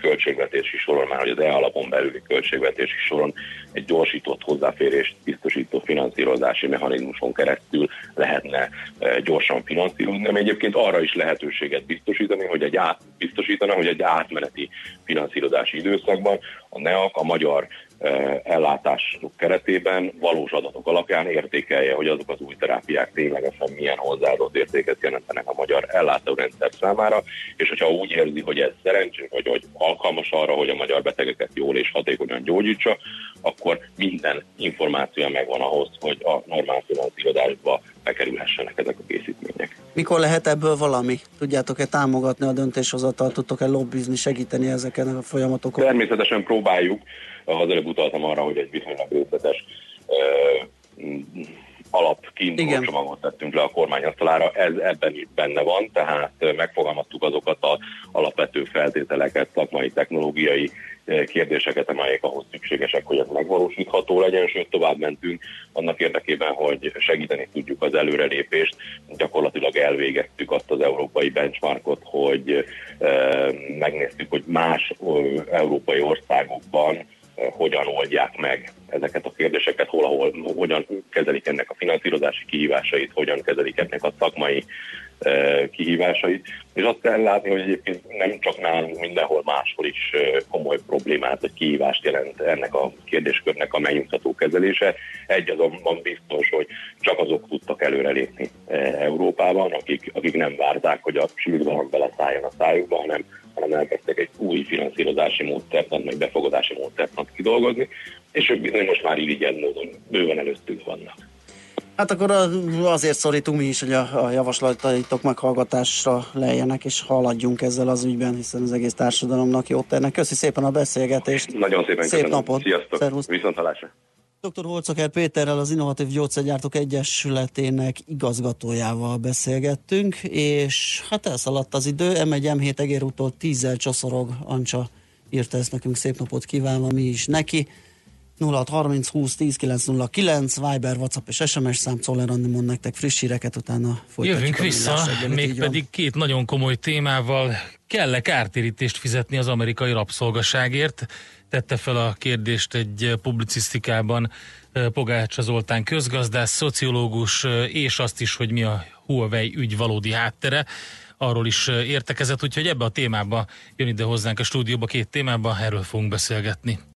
Speaker 22: költségvetési soron, már hogy az E-alapon belüli költségvetési soron egy gyorsított hozzáférést biztosító finanszírozási mechanizmuson keresztül lehetne gyorsan finanszírozni, ami egyébként arra is lehetőséget biztosítani, hogy egy át, biztosítana, hogy egy átmeneti finanszírozási időszakban a NEAK a magyar ellátások keretében valós adatok alapján értékelje, hogy azok az új terápiák ténylegesen milyen hozzáadott értéket jelentenek a magyar ellátórendszer számára, és hogyha úgy érzi, hogy ez szerencsés, vagy hogy alkalmas arra, hogy a magyar betegeket jól és hatékonyan gyógyítsa, akkor minden információ megvan ahhoz, hogy a normál finanszírozásba bekerülhessenek ezek a készítmények.
Speaker 1: Mikor lehet ebből valami? Tudjátok-e támogatni a döntéshozatal, tudtok-e lobbizni, segíteni ezeken a folyamatokon?
Speaker 22: Természetesen próbáljuk, az előbb utaltam arra, hogy egy viszonylag részletes alap kiinduló csomagot tettünk le a kormányasztalára, ez ebben is benne van, tehát megfogalmaztuk azokat az alapvető feltételeket, szakmai, technológiai kérdéseket, amelyek ahhoz szükségesek, hogy ez megvalósítható legyen, sőt tovább mentünk annak érdekében, hogy segíteni tudjuk az előrelépést. Gyakorlatilag elvégeztük azt az európai benchmarkot, hogy ö, megnéztük, hogy más európai országokban hogyan oldják meg ezeket a kérdéseket, hol, ahol, hogyan kezelik ennek a finanszírozási kihívásait, hogyan kezelik ennek a szakmai kihívásait, és azt kell látni, hogy egyébként nem csak nálunk, mindenhol máshol is komoly problémát vagy kihívást jelent ennek a kérdéskörnek a megnyugtató kezelése. Egy azonban biztos, hogy csak azok tudtak előrelépni Európában, akik, akik nem várták, hogy a sűrűn beleszálljon a szájukba, hanem hanem elkezdtek egy új finanszírozási módszertant, meg befogadási módszertant kidolgozni, és ők bizony most már irigyelt módon bőven előttünk vannak.
Speaker 1: Hát akkor azért szorítunk mi is, hogy a, a javaslataitok meghallgatásra lejjenek, és haladjunk ezzel az ügyben, hiszen az egész társadalomnak jót tennek. Köszi szépen a beszélgetést.
Speaker 22: Nagyon szépen
Speaker 1: Szép
Speaker 22: köszönöm.
Speaker 1: napot.
Speaker 22: Sziasztok.
Speaker 1: Szervusz.
Speaker 22: Viszontalásra.
Speaker 1: Dr. Holcaker Péterrel, az Innovatív Gyógyszergyártók Egyesületének igazgatójával beszélgettünk, és hát elszaladt az idő, M1 M7 egérútól tízzel csoszorog, Ancsa írta ezt nekünk, szép napot kívánva mi is neki. 0630 20 10 909, Viber, WhatsApp és SMS szám, Czoller Andi mond nektek friss híreket, utána folytatjuk
Speaker 2: Jövünk vissza, mégpedig két nagyon komoly témával. Kell-e kártérítést fizetni az amerikai rabszolgaságért? tette fel a kérdést egy publicisztikában Pogácsa Zoltán közgazdász, szociológus, és azt is, hogy mi a Huawei ügy valódi háttere. Arról is értekezett, úgyhogy ebbe a témába jön ide hozzánk a stúdióba két témába, erről fogunk beszélgetni.